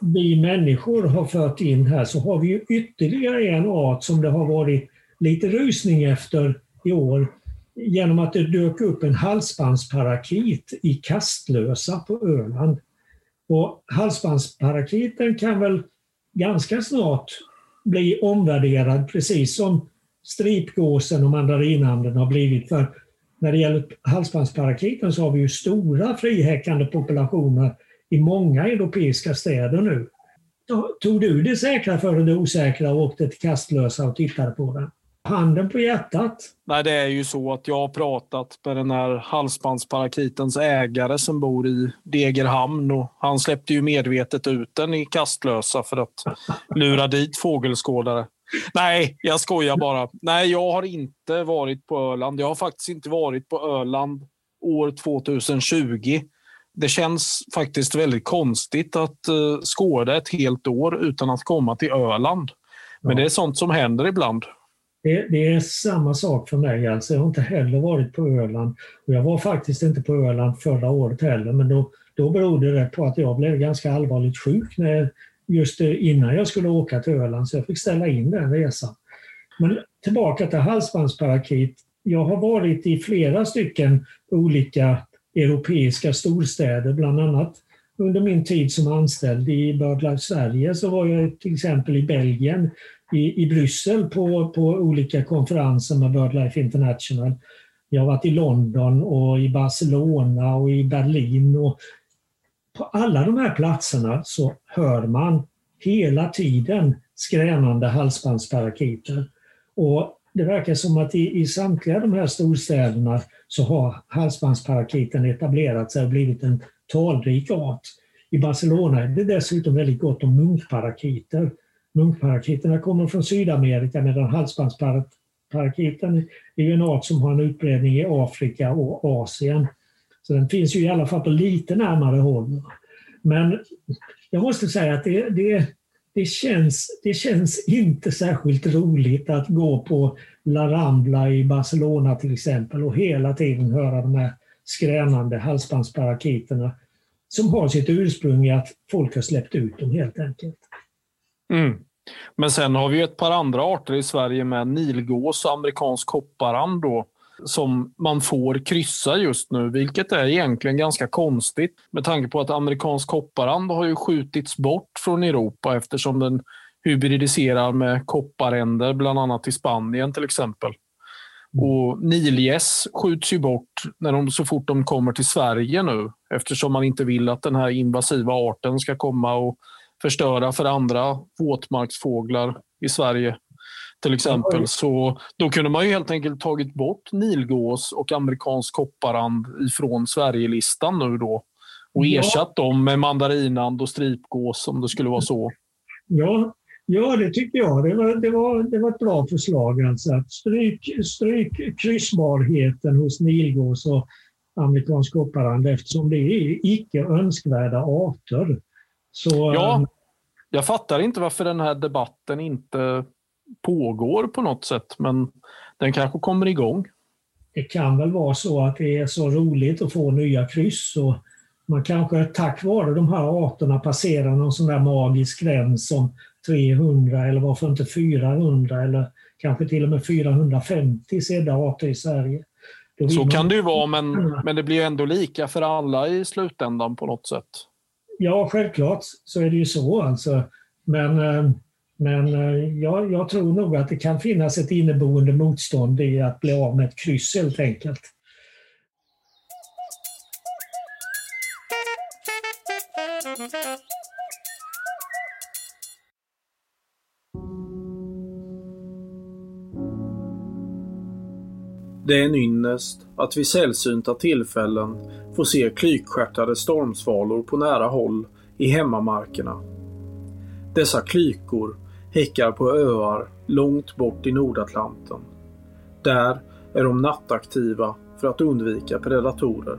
vi människor har fört in här så har vi ju ytterligare en art som det har varit lite rusning efter i år genom att det dök upp en halsbandsparakit i Kastlösa på Öland. Och halsbandsparakiten kan väl ganska snart bli omvärderad precis som stripgåsen och mandarinanden har blivit. För när det gäller halsbandsparakiten så har vi ju stora frihäckande populationer i många europeiska städer nu. Tog du det säkra före det osäkra och åkte till Kastlösa och tittade på den? Handen på hjärtat. Nej, det är ju så att jag har pratat med den här halsbandsparakitens ägare som bor i Degerhamn och han släppte ju medvetet ut den i kastlösa för att lura dit fågelskådare. Nej, jag skojar bara. Nej, jag har inte varit på Öland. Jag har faktiskt inte varit på Öland år 2020. Det känns faktiskt väldigt konstigt att uh, skåda ett helt år utan att komma till Öland. Men det är sånt som händer ibland. Det, det, är samma sak för mig. Alltså. Jag har inte heller varit på Öland. Och jag var faktiskt inte på Öland förra året heller, men då, då berodde det på att jag blev ganska allvarligt sjuk när, just eh, innan jag skulle åka till Öland, så jag fick ställa in den resan. Men tillbaka till halsbandsparakit. Jag har varit i flera stycken olika europeiska storstäder, bland annat under min tid som anställd i BirdLife Sverige så var jag till exempel i Belgien, i, i Bryssel på, på olika konferenser med BirdLife International. Jag har varit i London och i Barcelona och i Berlin. Och på alla de här platserna så hör man hela tiden skränande halsbandsparakiter. Och det verkar som att i, i samtliga de här storstäderna så har halsbandsparakiten etablerat sig och blivit en talrik art. I Barcelona är det dessutom väldigt gott om munkparakiter. Munkparakiterna kommer från Sydamerika medan halsbandsparakiten är en art som har en utbredning i Afrika och Asien. Så den finns ju i alla fall på lite närmare håll. Men jag måste säga att det, det, det, känns, det känns inte särskilt roligt att gå på La Rambla i Barcelona till exempel och hela tiden höra de här skränande halsbandsparakiterna som har sitt ursprung i att folk har släppt ut dem helt enkelt. Mm. Men sen har vi ett par andra arter i Sverige med nilgås och amerikansk kopparand då, som man får kryssa just nu, vilket är egentligen ganska konstigt med tanke på att amerikansk kopparand har ju skjutits bort från Europa eftersom den hybridiserar med kopparänder, bland annat i Spanien till exempel. Och nilgäss skjuts ju bort när de, så fort de kommer till Sverige nu eftersom man inte vill att den här invasiva arten ska komma och förstöra för andra våtmarksfåglar i Sverige till exempel. Så då kunde man ju helt enkelt tagit bort nilgås och amerikansk kopparand ifrån Sverigelistan nu då och ersatt dem med mandarinand och stripgås om det skulle vara så. Ja, ja det tycker jag. Det var, det var, det var ett bra förslag. Alltså. Stryk, stryk kryssbarheten hos nilgås och amerikansk kopparand eftersom det är icke önskvärda arter. Så, ja, ehm, jag fattar inte varför den här debatten inte pågår på något sätt, men den kanske kommer igång. Det kan väl vara så att det är så roligt att få nya kryss och man kanske tack vare de här arterna passerar någon sån där magisk gräns som 300 eller varför inte 400 eller kanske till och med 450 sedda arter i Sverige. Så kan det ju vara, men, men det blir ändå lika för alla i slutändan på något sätt. Ja, självklart så är det ju så. Alltså. Men, eh, men eh, jag, jag tror nog att det kan finnas ett inneboende motstånd i att bli av med ett kryss helt enkelt. Det är en ynnest att vid sällsynta tillfällen få se klykstjärtade stormsvalor på nära håll i hemmamarkerna. Dessa klykor häckar på öar långt bort i Nordatlanten. Där är de nattaktiva för att undvika predatorer.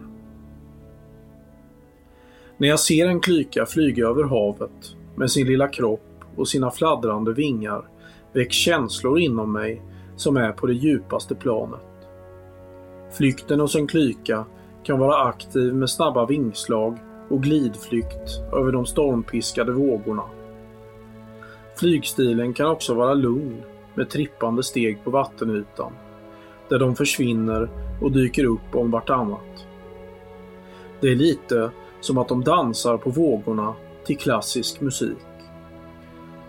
När jag ser en klyka flyga över havet med sin lilla kropp och sina fladdrande vingar väcks känslor inom mig som är på det djupaste planet. Flykten hos en klyka kan vara aktiv med snabba vingslag och glidflykt över de stormpiskade vågorna. Flygstilen kan också vara lugn med trippande steg på vattenytan, där de försvinner och dyker upp om vartannat. Det är lite som att de dansar på vågorna till klassisk musik.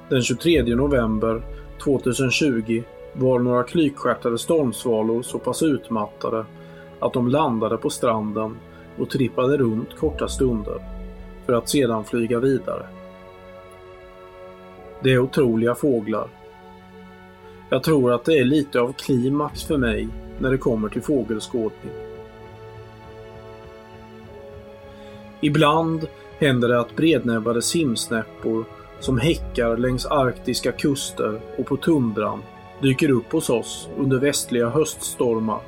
Den 23 november 2020 var några klykstjärtade stormsvalor så pass utmattade att de landade på stranden och trippade runt korta stunder för att sedan flyga vidare. Det är otroliga fåglar. Jag tror att det är lite av klimax för mig när det kommer till fågelskådning. Ibland händer det att brednäbbade simsnäppor som häckar längs arktiska kuster och på tundran dyker upp hos oss under västliga höststormar.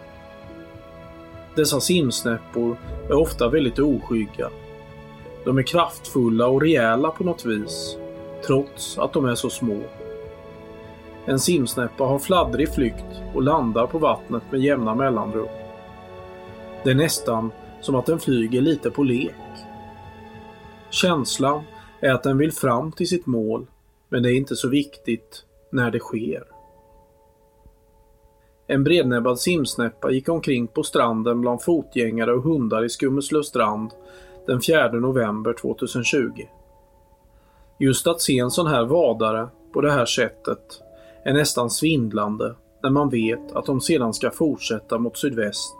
Dessa simsnäppor är ofta väldigt oskygga. De är kraftfulla och rejäla på något vis, trots att de är så små. En simsnäppa har fladdrig flykt och landar på vattnet med jämna mellanrum. Det är nästan som att den flyger lite på lek. Känslan är att den vill fram till sitt mål, men det är inte så viktigt när det sker. En brednäbbad simsnäppa gick omkring på stranden bland fotgängare och hundar i Skummeslövstrand den 4 november 2020. Just att se en sån här vadare på det här sättet är nästan svindlande när man vet att de sedan ska fortsätta mot sydväst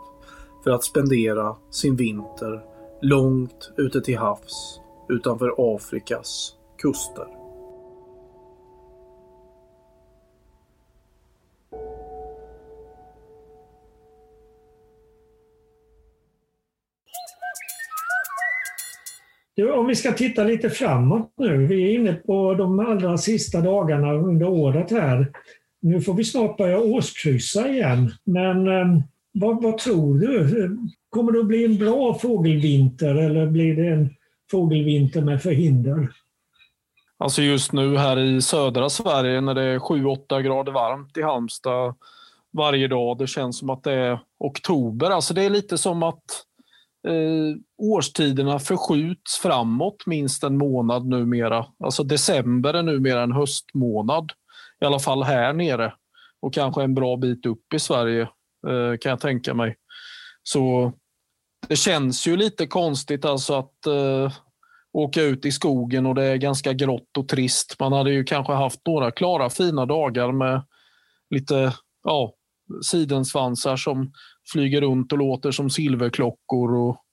för att spendera sin vinter långt ute till havs utanför Afrikas kuster. Om vi ska titta lite framåt nu. Vi är inne på de allra sista dagarna under året här. Nu får vi snart börja årskryssa igen. Men ehm, vad, vad, tror du? Kommer det att bli en bra fågelvinter eller blir det en fågelvinter med förhinder? Alltså just nu här i södra Sverige när det är 7-8 grader varmt i Halmstad varje dag. Det känns som att det är oktober. Alltså det är lite som att eh, årstiderna förskjuts framåt minst en månad numera. Alltså december är numera en höstmånad. I alla fall här nere. Och kanske en bra bit upp i Sverige eh, kan jag tänka mig. Så det känns ju lite konstigt alltså att eh, åka ut i skogen och det är ganska grått och trist. Man hade ju kanske haft några klara fina dagar med lite ja, sidensvansar som flyger runt och låter som silverklockor och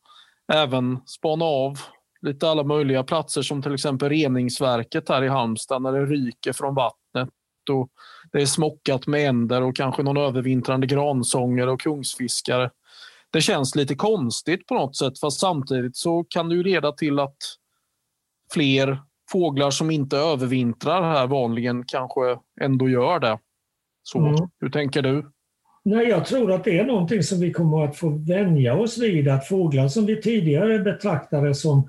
även spana av lite alla möjliga platser som till exempel reningsverket här i Halmstad när det ryker från vattnet och det är smockat med änder och kanske någon övervintrande gransångare och kungsfiskare. Det känns lite konstigt på något sätt fast samtidigt så kan det ju leda till att fler fåglar som inte övervintrar här vanligen kanske ändå gör det. Så, mm. Hur tänker du? Nej, jag tror att det är någonting som vi kommer att få vänja oss vid. Att fåglar som vi tidigare betraktade som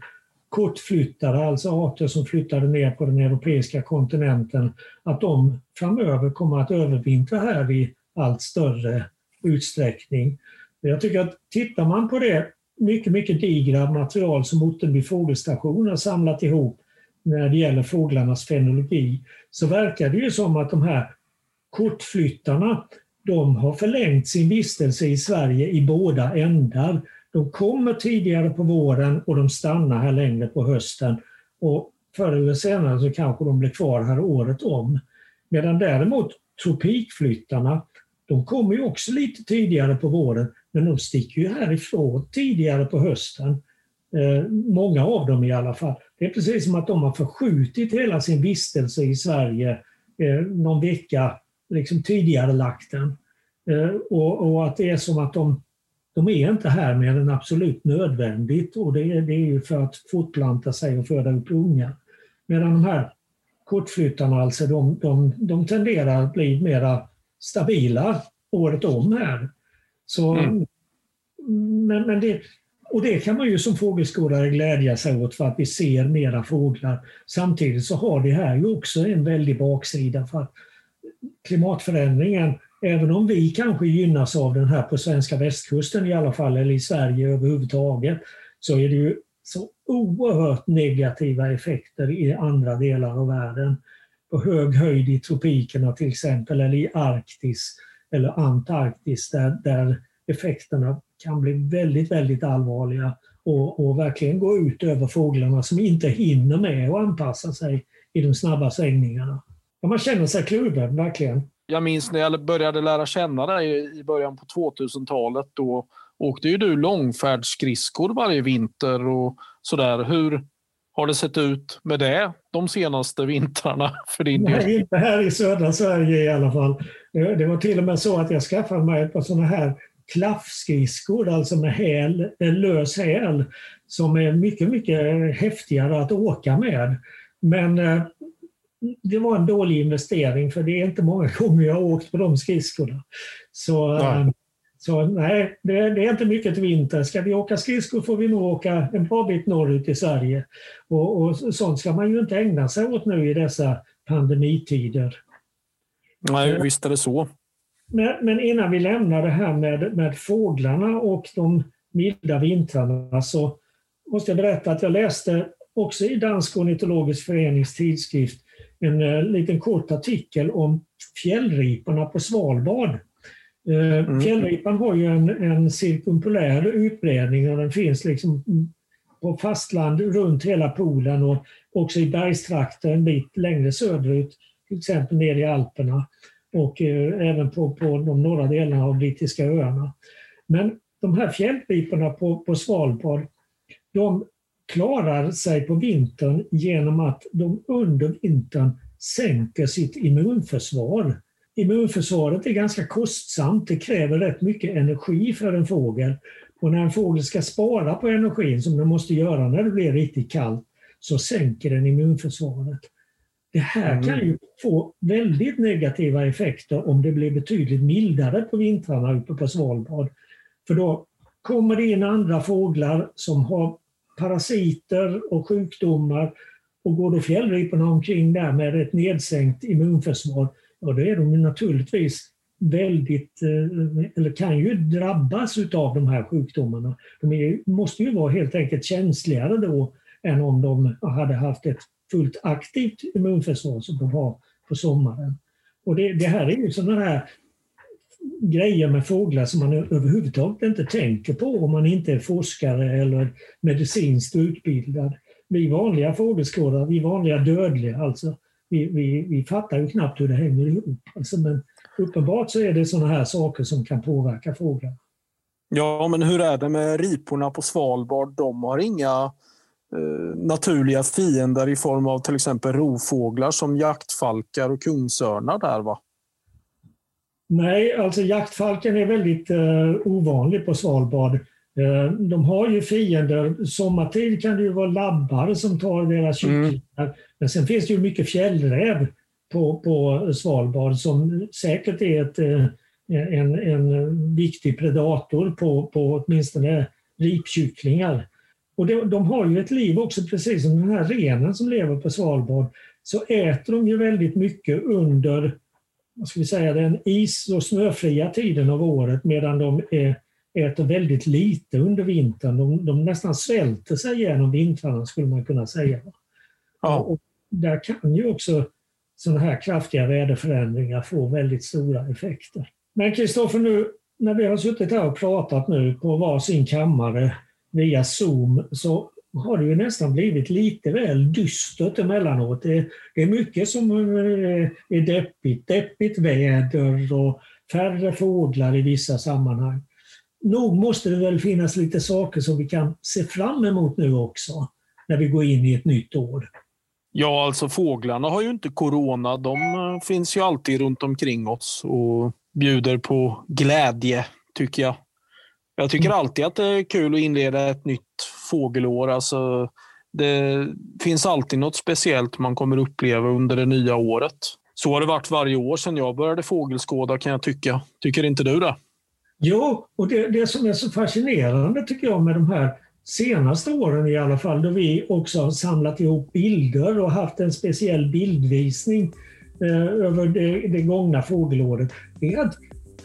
kortflyttade, alltså arter som flyttade ner på den europeiska kontinenten, att de framöver kommer att övervintra här i allt större utsträckning. Jag tycker att tittar man på det mycket, mycket digra material som Ottenby fågelstation har samlat ihop när det gäller fåglarnas fenologi, så verkar det ju som att de här kortflyttarna de har förlängt sin vistelse i Sverige i båda ändar. De kommer tidigare på våren och de stannar här längre på hösten. Och förr eller senare så kanske de blir kvar här året om. Medan däremot tropikflyttarna, de kommer ju också lite tidigare på våren, men de sticker ju härifrån tidigare på hösten. Eh, många av dem i alla fall. Det är precis som att de har förskjutit hela sin vistelse i Sverige eh, någon vecka, liksom tidigare lagt den. Eh, och, och, att det är som att de, de är inte här mer än absolut nödvändigt och det är, det är ju för att fortplanta sig och föda upp ungar. Medan de här kortflyttarna, alltså, de, de, de tenderar att bli mera stabila året om här. Så, mm. men, men det, och det kan man ju som fågelskådare glädja sig åt för att vi ser mera fåglar. Samtidigt så har det här ju också en väldig baksida för att klimatförändringen, även om vi kanske gynnas av den här på svenska västkusten i alla fall, eller i Sverige överhuvudtaget, så är det ju så oerhört negativa effekter i andra delar av världen. På hög höjd i tropikerna till exempel, eller i Arktis eller Antarktis där, där effekterna kan bli väldigt, väldigt allvarliga och, och, verkligen gå ut över fåglarna som inte hinner med att anpassa sig i de snabba svängningarna. Och man känner sig kluven, verkligen. Jag minns när jag började lära känna dig i början på 2000-talet. Då åkte ju du långfärdsskridskor varje vinter och sådär. Hur har det sett ut med det de senaste vintrarna för din del? Nej, inte här i södra Sverige i alla fall. Det var till och med så att jag skaffade mig ett par sådana här klaffskridskor, alltså med häl, lös häl, som är mycket, mycket häftigare att åka med. Men eh, det var en dålig investering för det är inte många gånger jag har åkt på de skridskorna. Så, nej. Eh, så nej, det, det, är inte mycket till vinter. Ska vi åka skridskor får vi nog åka en bra bit norrut i Sverige. Och, och sånt ska man ju inte ägna sig åt nu i dessa pandemitider. Nej, visst är det så. Men, men, innan vi lämnar det här med, med fåglarna och de milda vintrarna så måste jag berätta att jag läste också i Dansk ornitologisk förenings tidskrift en uh, liten kort artikel om fjällriporna på Svalbard. Uh, mm. Fjällripan har ju en, en cirkumpolär utbredning och den finns liksom på fastland runt hela polen och också i bergstrakter en bit längre söderut, till exempel ner i Alperna och eh, även på, på de norra delarna av brittiska öarna. Men de här fjällriporna på, på Svalbard, de klarar sig på vintern genom att de under vintern sänker sitt immunförsvar. Immunförsvaret är ganska kostsamt, det kräver rätt mycket energi för en fågel. Och när en fågel ska spara på energin, som den måste göra när det blir riktigt kallt, så sänker den immunförsvaret. Det här kan mm. ju få väldigt negativa effekter om det blir betydligt mildare på vintrarna uppe på Svalbard. För då kommer det in andra fåglar som har parasiter och sjukdomar och går då fjällriporna omkring där med ett nedsänkt immunförsvar, ja då är de naturligtvis väldigt, eh, eller kan ju drabbas utav de här sjukdomarna. De är, måste ju vara helt enkelt känsligare då än om de hade haft ett fullt aktivt immunförsvar som de har på sommaren. Och det, det här är ju sådana här grejer med fåglar som man överhuvudtaget inte tänker på om man inte är forskare eller medicinskt utbildad. Vi vanliga fågelskådare, vi vanliga dödliga alltså, vi, vi, vi fattar ju knappt hur det hänger ihop. Alltså, men uppenbart så är det sådana här saker som kan påverka fåglar. Ja, men hur är det med riporna på Svalbard? De har inga Eh, naturliga fiender i form av till exempel rovfåglar som jaktfalkar och kungsörnar där va? Nej, alltså jaktfalken är väldigt uh, ovanlig på Svalbard. Uh, de har ju fiender. Sommartid kan det ju vara labbar som tar deras mm. kycklingar. Mm. Men sen finns det ju mycket fjällräv på, på Svalbard som säkert är ett, uh, en, en viktig predator på, på åtminstone ripkycklingar. Och de, de, har ju ett liv också, precis som den här renen som lever på Svalbard, så äter de ju väldigt mycket under vad ska vi säga, den is och snöfria tiden av året medan de är, äter väldigt lite under vintern. De, de nästan svälter sig igenom vintrarna skulle man kunna säga. Ja. Och där kan ju också sådana här kraftiga väderförändringar få väldigt stora effekter. Men Kristoffer, nu när vi har suttit här och pratat nu på varsin kammare via Zoom så har det ju nästan blivit lite väl dystert emellanåt. Det, det är mycket som eh, är deppigt. Deppigt väder och färre fåglar i vissa sammanhang. Nog måste det väl finnas lite saker som vi kan se fram emot nu också, när vi går in i ett nytt år. Ja, alltså fåglarna har ju inte corona. De eh, finns ju alltid runt omkring oss och bjuder på glädje, tycker jag. Jag tycker mm. alltid att det är kul att inleda ett nytt fågelår. Alltså, det finns alltid något speciellt man kommer uppleva under det nya året. Så har det varit varje år sedan jag började fågelskåda kan jag tycka. Tycker inte du det? Jo, och det, det som är så fascinerande tycker jag med de här senaste åren i alla fall, då vi också har samlat ihop bilder och haft en speciell bildvisning eh, över det, det gångna fågelåret, det är att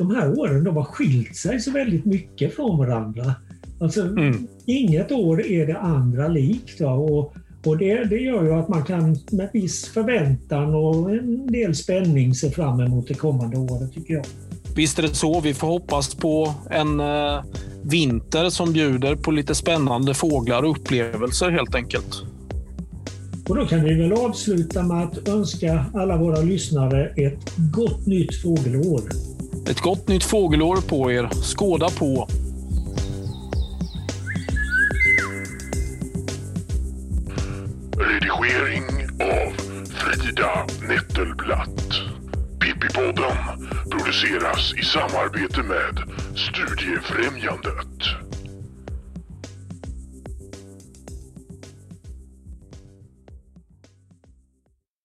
de här åren de har skilt sig så väldigt mycket från varandra. Alltså, mm. Inget år är det andra likt. Och, och det, det gör ju att man kan med viss förväntan och en del spänning se fram emot det kommande året, tycker jag. Visst är det så. Vi får hoppas på en eh, vinter som bjuder på lite spännande fåglar och upplevelser helt enkelt. Och då kan vi väl avsluta med att önska alla våra lyssnare ett gott nytt fågelår. Ett gott nytt fågelår på er. Skåda på! Redigering av Frida Nettelblatt. Pippipodden produceras i samarbete med Studiefrämjandet.